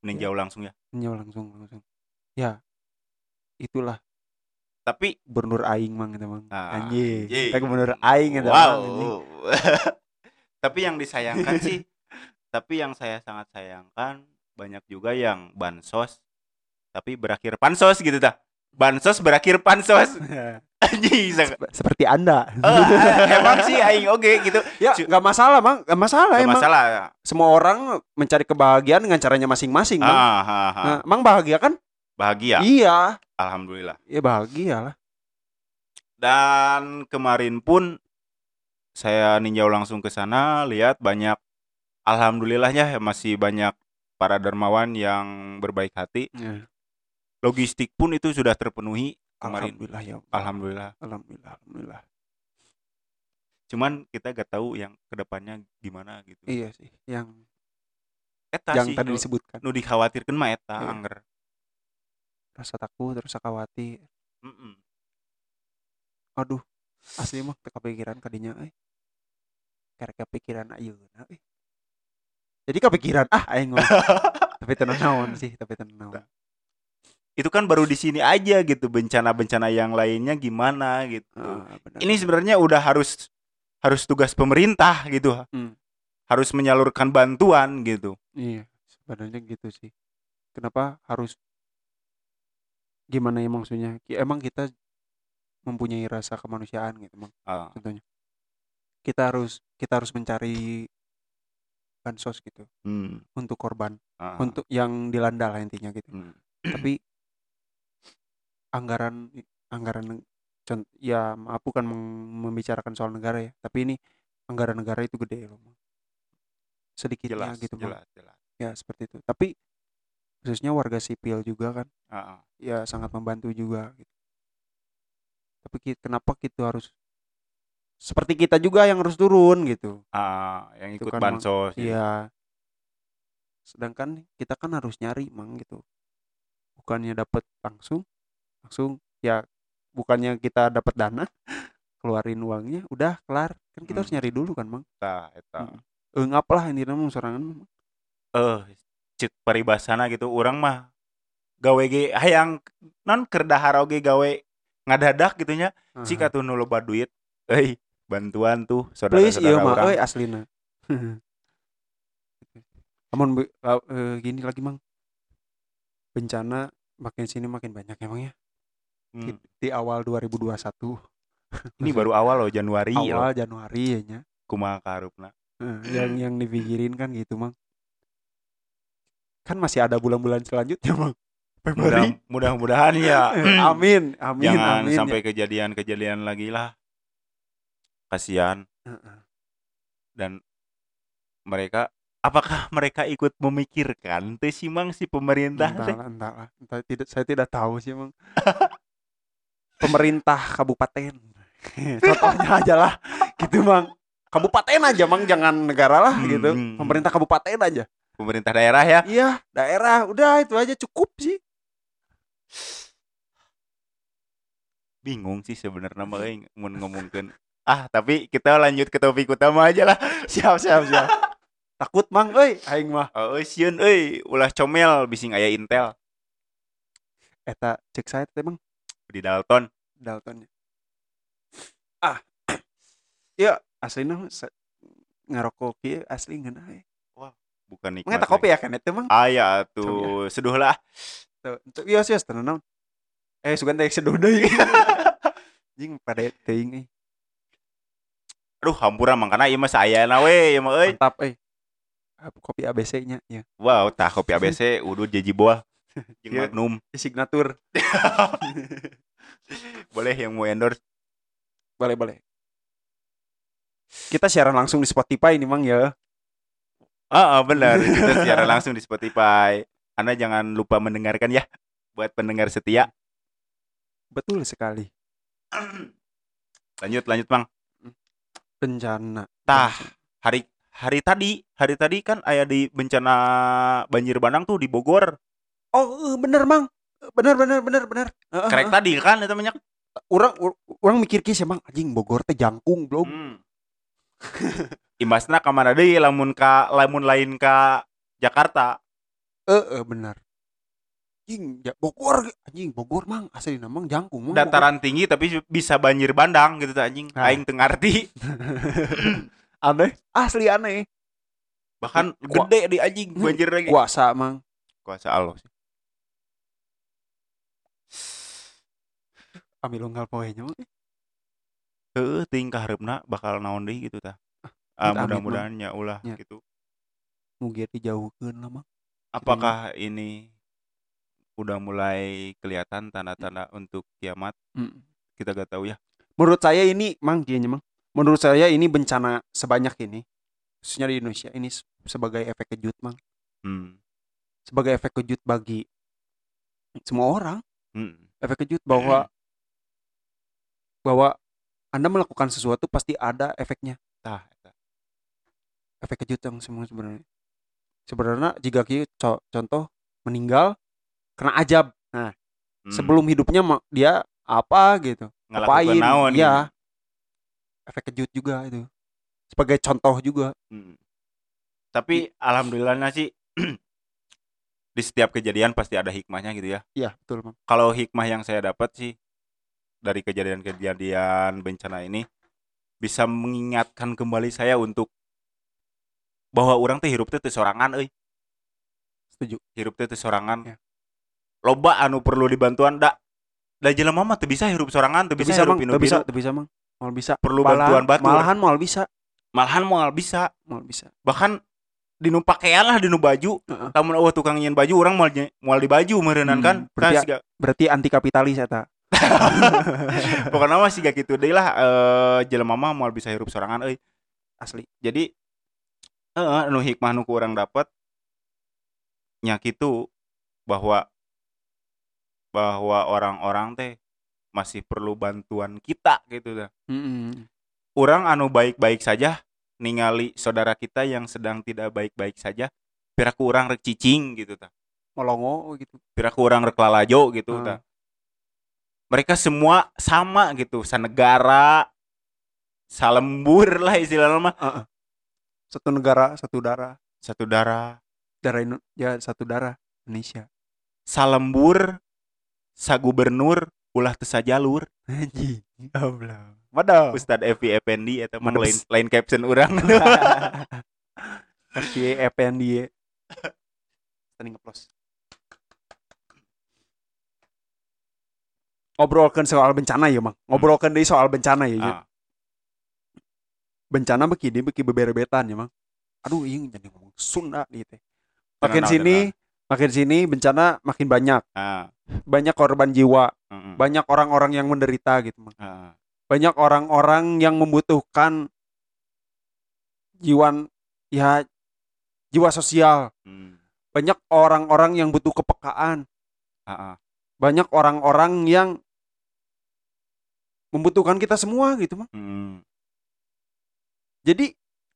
Meninjau langsung ya. Nyawa langsung langsung. Ya itulah. Tapi gubernur aing mang itu mang Ah, anjing. kita gubernur aing itu wow. tapi yang disayangkan sih, tapi yang saya sangat sayangkan banyak juga yang bansos tapi berakhir pansos gitu dah. Bansos berakhir pansos. Anjing. sang- Sep- seperti anda Oh, eh, emang sih aing oke gitu. ya nggak masalah mang nggak masalah Gak emang masalah ya. semua orang mencari kebahagiaan dengan caranya masing-masing mang Ah, ah, ah. Nah, mang bahagia kan Bahagia. iya Alhamdulillah. ya bahagia lah Dan kemarin pun saya ninjau langsung ke sana lihat banyak alhamdulillahnya masih banyak para dermawan yang berbaik hati. Ya. Logistik pun itu sudah terpenuhi kemarin. alhamdulillah ya Allah. Alhamdulillah. alhamdulillah alhamdulillah Cuman kita gak tahu yang ke depannya gimana gitu. iya sih yang Eta yang sih tadi disebutkan nu dikhawatirkan mah eta Iya. anger. rasa takut rasa khawatir Mm-mm. aduh asli mah kepikiran kadinya eh karek kepikiran ayeuna eh jadi kepikiran ah aing mah tapi tenang naon sih tapi tenang naon Itu kan baru di sini aja gitu bencana-bencana yang lainnya gimana gitu. Ah, benar. Ini sebenarnya udah harus harus tugas pemerintah gitu. Hmm. Harus menyalurkan bantuan gitu. iya sebenarnya gitu sih kenapa harus gimana ya maksudnya emang kita mempunyai rasa kemanusiaan gitu mang Ah, contohnya kita harus kita harus mencari bansos gitu hmm, untuk korban ah, untuk yang dilanda lah intinya gitu hmm. tapi anggaran anggaran ya maaf bukan membicarakan soal negara ya tapi ini anggaran negara itu gede loh sedikitnya jelas, gitu jelas, jelas. ya seperti itu tapi khususnya warga sipil juga kan ya sangat membantu juga gitu. tapi ki- kenapa gitu harus seperti kita juga yang harus turun gitu Ah, yang Itu ikut kan, Mang. bansos. ya. Iya. Sedangkan kita kan harus nyari mang gitu. Bukannya dapat langsung, langsung ya bukannya kita dapat dana, keluarin uangnya, udah kelar. Kan kita harus Hmm. nyari dulu kan mang. Eta, eta. Hmm. Engap lah ini namanya sorangan. Mang. Eh, cek paribasana gitu orang mah gawe ge hayang non kerdahar oge gawe ngadadak gitunya katu nu loba duit euy bantuan tuh Please iya mah, orang euy aslina. Amun eh, gini lagi mang. Bencana makin sini makin banyak emang ya. Di, Hmm, di awal 2021 ini baru awal loh Januari loh. Awal Januari ya nya. kumaha karupna Eh, yang yang dipikirin kan gitu mang. Kan masih ada bulan-bulan selanjutnya mang. Mudah, mudah-mudahan ya. Amin amin jangan amin sampai kejadian-kejadian lagi lah. Kasihan. Ya. Dan mereka apakah mereka ikut memikirkan teh sih mang si pemerintah entahlah entahlah. Entah tidak saya tidak tahu sih mang pemerintah kabupaten. Contohnya aja lah. Gitu mang. Kabupaten aja mang. Jangan negara lah gitu. Hmm. pemerintah kabupaten aja. Pemerintah daerah ya? Iya daerah. Udah itu aja. Cukup sih. Bingung sih sebenarnya mah euy mun ngomongkeun. Ah tapi kita lanjut ke topik utama aja lah. Siap siap siap. Takut mang euy. Aing mah. Oh sieun euy. Ulah comel bising aya intel. Eta cek saya teh mang di Dalton. Dalton. Ah iya aslinya ngarokok kieu asli ngeunah we. bukan nikmat Mang eta kopi ya kan itu mang aya tuh seduh lah. Tuh tuh iya sih tenan naon eh sugan teh seduh deui jing pada teuing eh. Aduh hampura mangkana ieu mah sayana we ieu mah euy mantap eh. Ah, kopi ABC nya ya. Wow tah kopi ABC udud jeji boa jeung Iya. Magnum. signatur boleh yang mau endorse boleh boleh kita siaran langsung di Spotify ini mang ya Ah, ah, benar. Kita secara langsung di Spotify. Anda jangan lupa mendengarkan ya buat pendengar setia. betul sekali Lanjut, lanjut, Bang. bencana Tah, hari hari tadi, hari tadi kan aya di bencana banjir bandang tuh di Bogor. oh eh, bener mang bener bener bener bener Kerek heeh. tadi kan itu banyak. orang orang mikir kisah mang anjing Bogor teh jangkung belum Hmm. Imbasna ka mana deui lamun ka lamun lain ka Jakarta. eh eh, bener anjing ya Bogor anjing Bogor mang asli namang jangkung mang Dataran tinggi tapi bisa banjir bandang gitu tuh anjing. Ah. Aing teu ngarti. Bogor. aneh asli aneh Bahkan gede di anjing banjir lagi. kuasa mang Kuasa Allah sih. Ambil unggal poenya mang Heeh, ting kaharepna bakal naon deui gitu tah. Ah, Mang. mudah-mudahan ya ulah Ya. gitu. mungkin dijauhkeun lah mang Apakah ini udah mulai kelihatan tanda-tanda untuk kiamat? Mm. Kita gak tahu ya. menurut saya ini mang dia mang menurut saya ini bencana sebanyak ini khususnya di Indonesia ini se- sebagai efek kejut mang Hmm. sebagai efek kejut bagi semua orang Hmm. efek kejut bahwa bahwa anda melakukan sesuatu pasti ada efeknya eta. efek kejut yang semua sebenarnya sebenarnya jika kita co- contoh meninggal kena ajab nah Hmm. sebelum hidupnya dia apa gitu ngapain naon ya gitu. efek kejut juga itu sebagai contoh juga Hmm. Tapi alhamdulillahnya sih di setiap kejadian pasti ada hikmahnya gitu ya. iya betul Kalau hikmah yang saya dapat sih dari kejadian-kejadian bencana ini bisa mengingatkan kembali saya untuk bahwa orang teh hirup teh sorangan euy. setuju. Hirup teh sorangan Ya. loba anu perlu dibantuan da da jelema mah teu bisa hirup sorangan teu bisa, bisa hirup inu bisa teu bisa mang. Mal bisa. Perlu Malahan- bantuan batur. malahan mal bisa. Malahan moal bisa. Mal bisa. Bahkan dinu pakaian lah dinu baju. Lamun eueuh tukang nyian baju orang moal nye- moal di baju meureunnan Hmm, kan berarti berarti anti kapitalis eta pokoknya mah siga kitu deui lah eh jelema mah moal bisa hirup sorangan euy asli. Jadi heeh anu hikmah nu ku urang dapat nya kitu bahwa bahwa orang-orang teh masih perlu bantuan kita gitu dah. Mm-mm. orang anu baik-baik saja ningali saudara kita yang sedang tidak baik-baik saja piraku orang rek cicing gitu tah molongo gitu. Piraku orang rek lalajo gitu Hmm. Mereka semua sama gitu sanegara salembur lah istilahnya mah satu negara satu darah satu darah darah Indo- ya satu darah Indonesia salembur sagubernur ulah teu sajalur anjing Allah Waduh. Ustad Evi Effendi mah Madebes. lain lain caption urang Tapi EPN dia. Tadi ngeplos. Ngobrolkan soal bencana ya, Mang. Ngobrolkan deui soal bencana ya. Nya. Ah, bencana beki dia beki beberebetan ya mang aduh ini jadi ngomong Sunda gitu makin Tenang, sini makin sini bencana makin banyak Ah, banyak korban jiwa mm-mm. banyak orang-orang yang menderita gitu mang Ah, banyak orang-orang yang membutuhkan jiwa ya jiwa sosial mm. banyak orang-orang yang butuh kepekaan Ah, ah. banyak orang-orang yang membutuhkan kita semua gitu mah Mm. jadi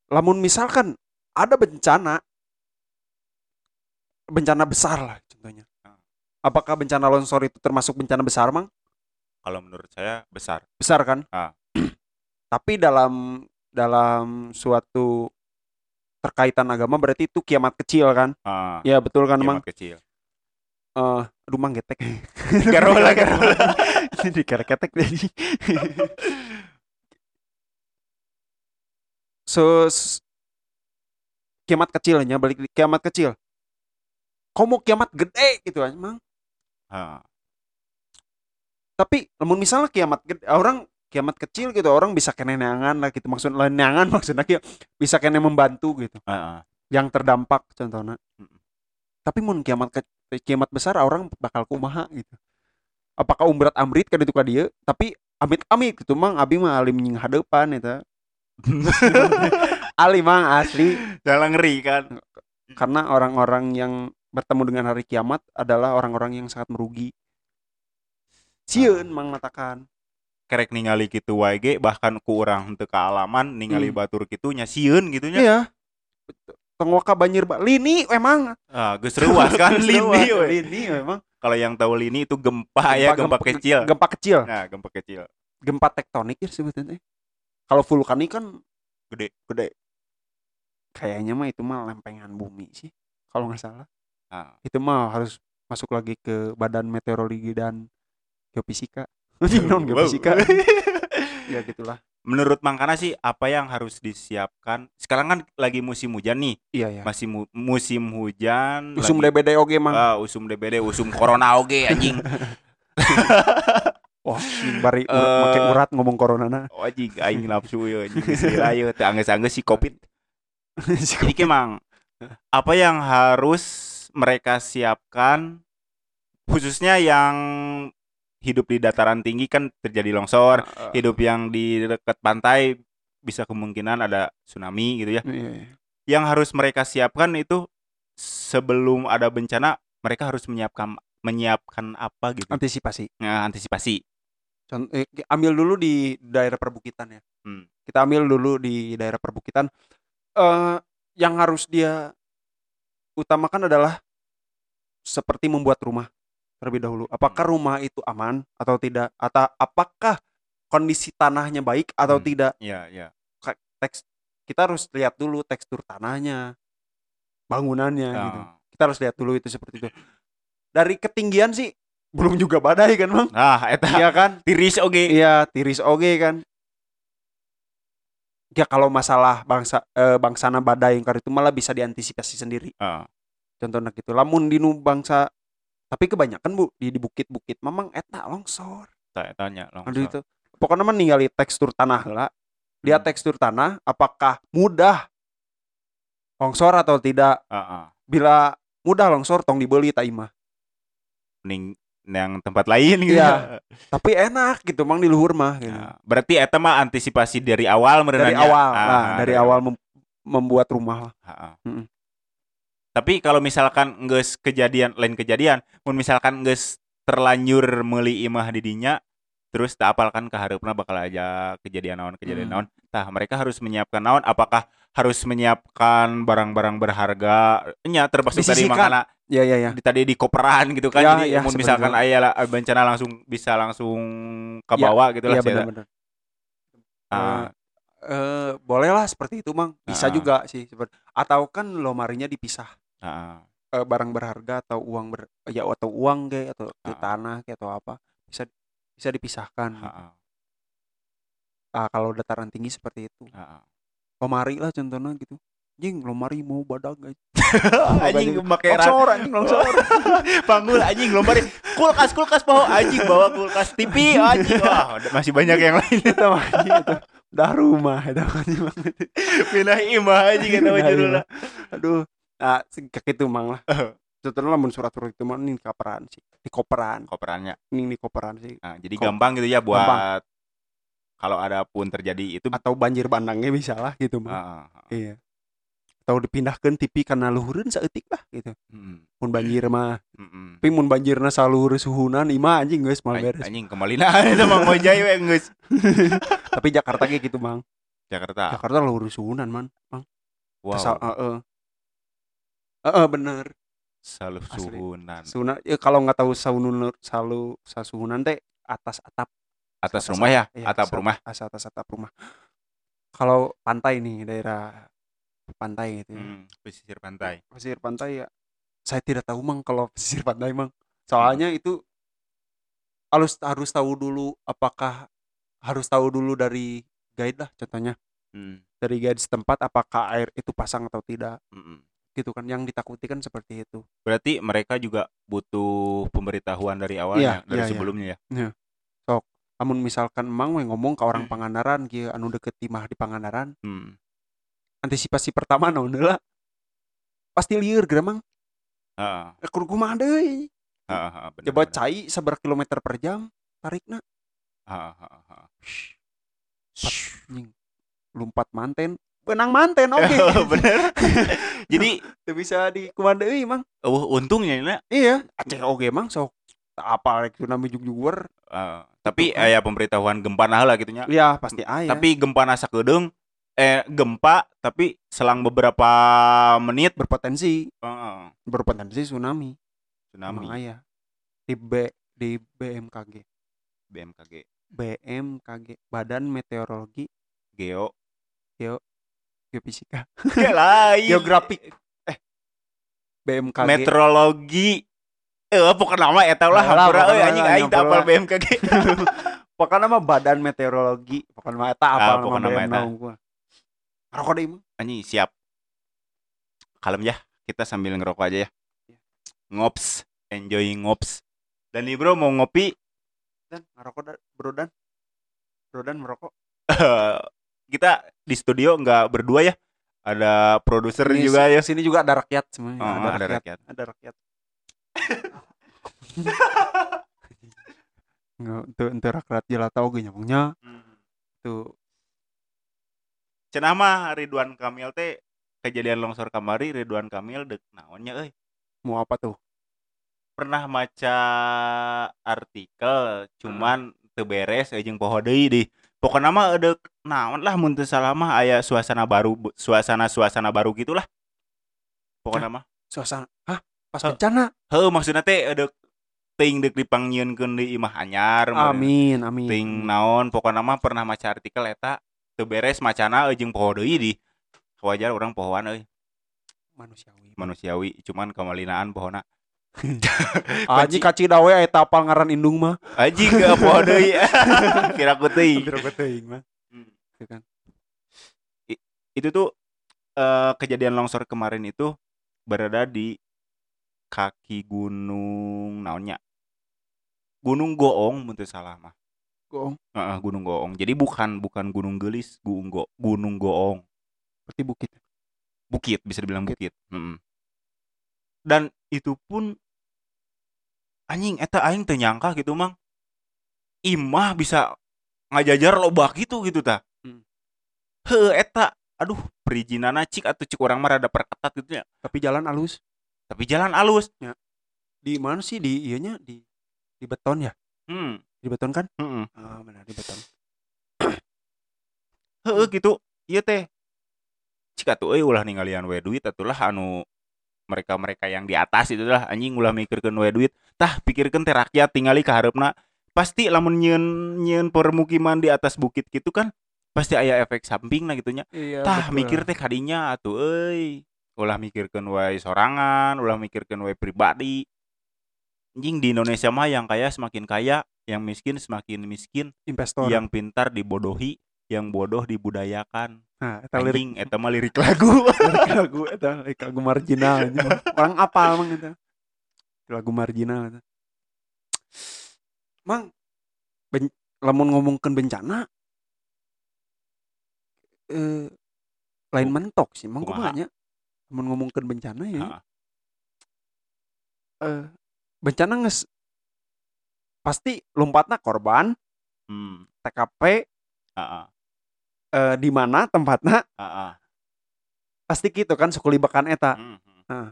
lamun misalkan ada bencana bencana besar lah contohnya Ah. apakah bencana longsor itu termasuk bencana besar mang Kalau menurut saya besar. besar kan Ah. tapi dalam dalam suatu terkaitan agama berarti itu kiamat kecil kan Ah, ya betul kan mang kiamat kecil. Eh, aduh mang getek Garola, garola. di ketek jadi so kiamat kecilnya balik kiamat kecil. Kau mau kiamat gede gitu aja mang? Ah, tapi namun misalnya kiamat gede orang kiamat kecil gitu orang bisa kena neangan lah gitu. Maksud neangan maksudnya ki- bisa kena membantu gitu. Ah, ah. yang terdampak contohnya. Tapi mun kiamat ke- kiamat besar orang bakal kumaha gitu. Apakah umbrat amrit kan itu ka dieu tapi amit amit gitu mang abi mah alim nying hadepan eta. Ali mang asli. Jalan ngeri kan. karena orang-orang yang bertemu dengan hari kiamat adalah orang-orang yang sangat merugi. Sieun mang matakan. Kerek ningali gitu wae ge bahkan ku urang teu kaalaman ningali Hmm. batur kitu nya sieun gitu nya. iya Tengwaka banjir ba lini emang. Ah, geus kan? Lini we. lini memang Kalau yang tahu lini itu gempa, ya, gempa, kecil. gempa kecil. Nah, gempa kecil. gempa tektonik ya sebetulnya kalau vulkanik kan Gede. gede. Kayaknya mah itu mah lempengan bumi sih kalau nggak salah. Ah. itu mah harus masuk lagi ke badan meteorologi dan geofisika. Non geofisika ya gitulah Menurut Mangkana sih apa yang harus disiapkan? Sekarang kan lagi musim hujan nih, iya ya masih mu- musim hujan. usum lagi- DBD oge mang Ah, usum DBD, usum corona oge anjing. wah anjing bari urat, make urat ngomong corona na Oh, anjing aing nafsu ya anjing lila ye teu anggeus-anggeus si Covid. Jadi kemang apa yang harus mereka siapkan khususnya yang hidup di dataran tinggi kan terjadi longsor, hidup yang di dekat pantai bisa kemungkinan ada tsunami gitu ya. Iya, iya. Yang harus mereka siapkan itu sebelum ada bencana mereka harus menyiapkan menyiapkan apa gitu. antisipasi Nah, antisipasi. Contoh, eh, ambil dulu di daerah perbukitan ya. Hmm. Kita ambil dulu di daerah perbukitan. eh yang harus dia utamakan adalah seperti membuat rumah terlebih dahulu. Apakah rumah itu aman atau tidak? Atau apakah kondisi tanahnya baik atau Hmm. tidak? Iya, iya. Teks kita harus lihat dulu tekstur tanahnya, bangunannya gitu. Ah. Kita harus lihat dulu itu seperti itu. Dari ketinggian sih belum juga badai kan, Bang? Nah, eta Iya kan? tiris oge. Iya, tiris oge kan. Ya kalau masalah bangsa eh, bangsana badai yang itu malah bisa diantisipasi sendiri. Ah. Contohnya gitu. Lamun di nu bangsa tapi kebanyakan Bu di di bukit-bukit memang eta longsor. Tanya Aduh langsung. itu. Pokoknya mah ningali tekstur tanah lah. Lihat Hmm. tekstur tanah apakah mudah longsor atau tidak. Heeh. Bila mudah longsor tong dibeli tak imah. Mending yang tempat lain gitu. Iya. Tapi enak gitu mang di luhur mah gitu. Nah, berarti eta mah antisipasi dari awal dari merenanya. awal Ah, nah, dari awal mem- membuat rumah lah. Heeh. Mm-mm. Tapi kalau misalkan geus kejadian lain kejadian, mun misalkan geus terlanjur meuli imah di dinya terus tak apalkan keharapna bakal aja kejadian naon kejadian Hmm. naon. Tah mereka harus menyiapkan naon apakah harus menyiapkan barang-barang berharga nya termasuk tadi Disisihkan. makana Ya ya ya. di tadi di koperan gitu kan Ya, jadi ya, mun misalkan itu. aya lah bencana langsung bisa langsung ke Ya, bawah gitu lah Iya saya. benar-benar. Ah, Eh bolehlah seperti itu mang. Bisa Ah. juga sih seperti atau kan lomarinya dipisah. Ah, Eh, barang berharga atau uang ber ya atau uang kayak atau Ah. tanah kayak atau apa bisa bisa dipisahkan. ah, ah, Ah kalau dataran tinggi seperti itu. ah. Lomari lah contohnya gitu. Jing lomari mau badag guys. anjing make rat Longsor anjing longsor. panggul anjing lombari kulkas kulkas bawa anjing bawa kulkas TV anjing wah masih banyak yang lain itu anjing, itu. dah rumah itu anjing Mang. pindah imah aja kita Pindah judulnya aduh ah kayak itu mang lah. Sebetulnya lamun surat-surat itu mah nih kaperan sih di koperan. Koperannya. Nih di koperan sih. Nah, jadi Kok- gampang gitu ya buat kalau ada pun terjadi itu atau banjir bandangnya bisa lah gitu mah Ah, ah, iya. Atau dipindahkan TV karena luhureun saeutik lah gitu. Mm, mun banjir mah. Mm, mm. tapi mun banjirna saluhur suhunan imah anjing guys mal Anj- beres. anjing kembali nah itu mang ngojay we geus. Tapi Jakarta kayak gitu mang. Jakarta. Jakarta luhur suhunan man. Mang. Wow. Sa- heeh heeh bener. Saluh Asli. suhunan. Suhunan ya kalau nggak tahu saunun salu sasuhunan teh atas atap. Atas atas rumah ya? Iya, atap atas- rumah? atas atas atap rumah. Kalau pantai nih daerah pantai gitu ya. Hmm, pesisir pantai. Pesisir pantai ya saya tidak tahu mang kalau pesisir pantai mang. Soalnya itu harus harus tahu dulu apakah harus tahu dulu dari guide lah contohnya. Hmm, dari guide setempat apakah air itu pasang atau tidak. Mm, mm. Gitu kan yang ditakuti kan seperti itu. Berarti mereka juga butuh pemberitahuan dari awalnya Iya, dari iya. sebelumnya ya? Namun misalkan emang we ngomong ke orang Hmm. Pangandaran kieu anu deket timah di Pangandaran Hmm. antisipasi pertama naon heula? Pasti lieur geura mang. Heeh, Eh, kur kumaha deui? Heeh, heeh, bener, coba cai seberapa kilometer per jam tarikna. Heeh, heeh, heeh. anjing lompat manten. Benang manten oke. Bener jadi Teu bisa di kumaha deui mang. Uh, untungnya ini. Iya. Aceh oge mang. Sok apa tsunami jug-jugur eh, tapi Betul, kan? aya pemberitahuan gempa nah lah gitunya. Iya pasti aya tapi gempa nasa kedeng eh gempa tapi selang beberapa menit berpotensi. Heeh, berpotensi tsunami. Tsunami. Emang aya di B di BMKG BMKG BMKG Badan Meteorologi. Geo Geofisika. Lain. Geografik. Eh. BMKG meteorologi. Eh pokoknya nama eta lah Lah, hampura euy pokokna anjing aing tak apal BMKG pokoknya mah Badan Meteorologi. Pokoknya mah eta Ah, apa pokokna mah eta. gua. Rokok mah anjing siap. Kalem ya kita sambil ngerokok aja ya. Iya. ngops enjoying ngops. Dan nih bro mau ngopi? Dan ngerokok dan. Bro dan. Bro dan merokok. Kita di studio nggak berdua ya? Ada produser juga ya? sini juga ada rakyat semuanya. Oh, ada, ada rakyat. rakyat. ada rakyat. Nggak untuk untuk rakyat jelata oge nyambungnya tuh cenah mah Ridwan Kamil teh kejadian longsor kamari Ridwan Kamil dek naonnya euy? Mau apa tuh? Pernah maca artikel cuman teu beres jeung poho deui di pokoknya mah ada naon lah mun teu salah mah aya suasana baru suasana suasana baru gitulah. Pokoknya mah. Suasana hah? Pas Hah? bencana? Heuh maksudna teh ada ting dek dipanggieunkeun di imah anyar amin amin. ting naon pokoknya mah pernah maca artikel eta teu beres macana jeung poho deui di. Wajar orang pohoan euy. Manusiawi. Manusiawi cuman kemalinaan pohona aji kaci dawe eta apal ngaran indung mah. Aji ke poho deui kira ku teuing. Hampir oge teuing mah. Hmm. Gitu kan. itu tuh eh, kejadian longsor kemarin itu berada di kaki gunung naonnya Gunung Goong mun teu salah mah. Goong. Heeh, Gunung Goong. Jadi bukan bukan Gunung Gelis Gunung Go Gunung Goong. Berarti bukit. Bukit bisa dibilang Bukit. bukit. Mm-mm. dan itu pun anjing eta aing teu nyangka gitu mang. Imah bisa ngajajar loba gitu gitu ta Hmm. heuh eta. Aduh perizinana cik atau cik orang mah rada perketat gitu ya. Tapi jalan alus. Tapi jalan alus. Di mana sih? Di ianya di di beton ya? Hmm. Di beton kan? Heeh ah benar di beton. Heuh gitu. Ieu teh. Cik atuh euy ulah ninggalian we duit atulah anu mereka-mereka yang di atas itu lah anjing ulah mikirkeun we duit. Tah pikirkeun teh rakyat tingali ka hareupna pasti lamun nyieun nyieun permukiman di atas bukit gitu kan pasti aya efek samping nah gitunya. Iya tah mikir teh kadinya atuh euy. Ulah mikirkeun wae sorangan ulah mikirkeun wae pribadi. Anjing di Indonesia mah yang kaya semakin kaya yang miskin semakin miskin. Investor. Yang pintar dibodohi yang bodoh dibudayakan nah eta lirik eta mah lirik lagu. Lirik lagu eta lirik lagu marginal orang apal mang eta? Lagu marginal eta. Mang ben, lamun ngomongkeun bencana eh lain mentok sih kumaha? kumanya mun ngomongkeun bencana ya. Eh bencana nges pasti lompatna korban Hmm. TKP Heeh. Eh, di mana tempatnya? Pasti gitu kan suku libakan eta. Hmm, hmm.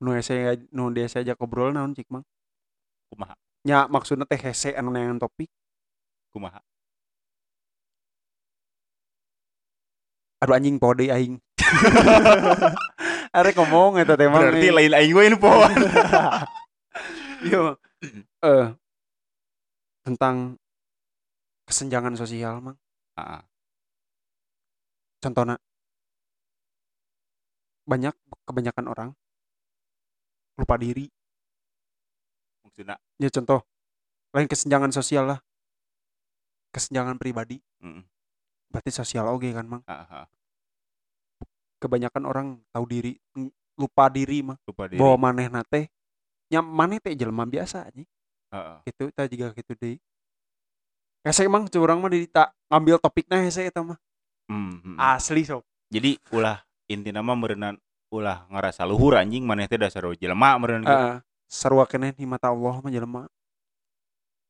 nu saya nu dia saja ngobrol naon cik mang? Kumaha? nya maksudnya teh hese anu neangan topik. Kumaha? aduh anjing pode aing. Arek ngomong eta teh mang Berarti lain aing we iya Mang. eh. Tentang kesenjangan sosial mang. Heeh. Contohnya banyak kebanyakan orang lupa diri. Maksudna ya contoh lain kesenjangan sosial lah. Kesenjangan pribadi. Berarti sosial oge kan mang? Heeh. kebanyakan orang tahu diri ng- lupa diri mah Lupa diri. bahwa maneh nate. Nya maneh teh jelema biasa aja Heeh. gitu ta juga gitu deh Hese emang curang mah di tak ngambil topiknya hese eta mah Hmm, hmm. asli sok Jadi ulah inti nama merenang ulah ngerasa luhur anjing maneh teh dasar jelema gitu. Heeh. sarua keneh di mata Allah mah jelema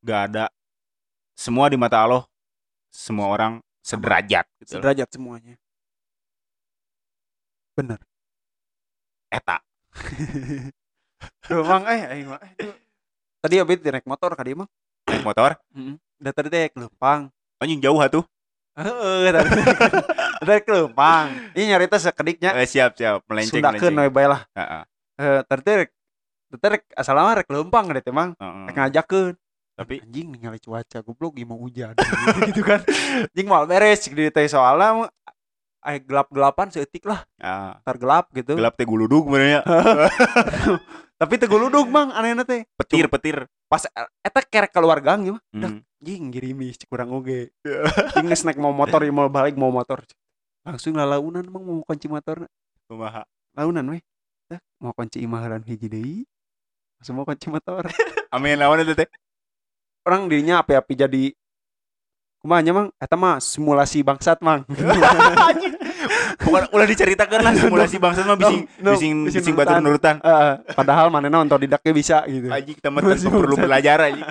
Gak ada semua di mata Allah semua orang sederajat gitu. loh. sederajat semuanya bener Eta. Duh, mang eh eh, duh. tadi abis naik motor kadi mah Naik motor heeh da tadi teh kelempang anjing jauh atuh. Heeh tadi kelempang ini nyarita sekediknya. Eh, siap siap. Melenceng sundakeun we melenceng. bae lah. Heeh. eh tadi rek- asal mah rek lempang deh teh mang. Heeh. rek ngajakeun Tapi anjing ningali cuaca goblok gimana hujan. Gitu kan. Anjing mal beres di teh soalnya mah ay gelap-gelapan seetik lah. Ah, tar gelap gitu. Gelap teh guludug benernya. tapi teu guludug mang anehna teh. Petir petir. pas eh, eta kerek keluar gang ya dah Hmm. anjing girimis cek kurang oge. Anjing geus naik mau motor ya mau balik mau motor. Langsung lalaunan emang mau kunci motor Kumaha? launan weh. Dah mau kunci imahalan hiji deui. Langsung mau kunci motor. Amin lawan itu teh. orang dirinya api-api jadi kumanya mang? Eta mah simulasi bangsat mang Bukan ulah diceritakan lah simulasi bangsa mah bising No, no, bising bising bising batur nurutan. Eh, padahal manena otodidaknya bisa gitu. Anjing kita mah perlu belajar anjing.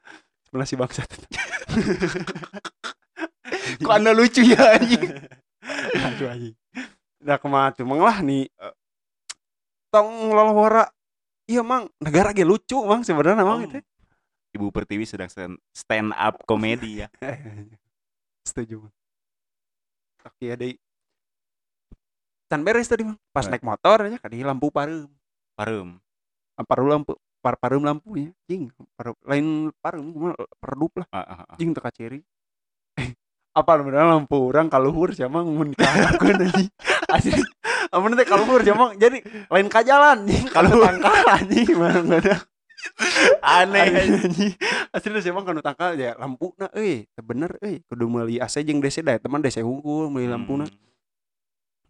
simulasi bangsat. Kok anda lucu ya anjing? aduh anjing. Udah ke mana tuh? Mang lah nih. Tong lolowara iya mang. Negara ge lucu mang sebenarnya mang itu. Ibu Pertiwi sedang stand, up komedi ya. setuju oke ada can beres tadi mang pas Eh. naik motor aja kadi lampu parum Parum. paru lampu par parum lampunya jing. Paru, lain parum cuma redup lah. Ah, ah, ah. jing teka ciri. Apa beneran lampu orang kaluhur sama mun kahakan anjing asli. Amun teh kaluhur sama jadi lain kajalan jing. Kalau tangkal anjing mana ada Aneh. asli sama kan tangkal ya lampu na euy teu bener euy kudu meuli AC jeung DC da teman DC hungkul meuli lampuna Hmm.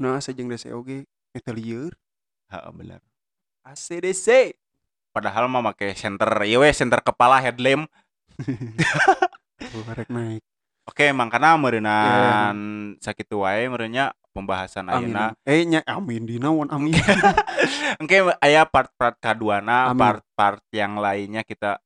Nah AC jeung DC oge eta lieur Ha, benar. AC DC Padahal mah make center, iya we center kepala headlamp. Tuh, rek naik Oke, mangkana meureunnan sakitu wae meureunnya pembahasan ayeuna. eh nya amin di naon amin Engke aya part-part kaduana, part-part yang lainnya kita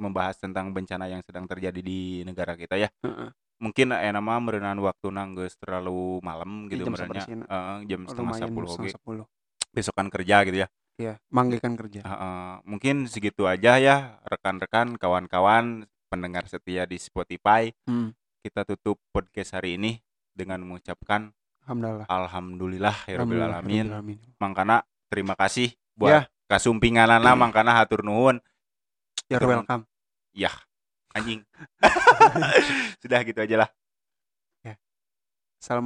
membahas tentang bencana yang sedang terjadi di negara kita ya. Heeh. Mungkin aya nama meureunnan waktuna geus terlalu malam Ih, gitu jam saberesina. Heeh, jam setengah lumayan 10 oge. setengah sepuluh Besokan kerja gitu ya. Iya, manggikan kerja. Heeh, mungkin segitu aja ya rekan-rekan, kawan-kawan, pendengar setia di Spotify. Hmm. Kita tutup podcast hari ini dengan mengucapkan Alhamdulillah. alhamdulillah ya rabbil Alhamdulillah, alamin. Mangkana terima kasih Ya. buat kasumpinganana mangkana hatur nuhun. Betul. welcome. Yah, anjing. Sudah gitu aja lah. Salam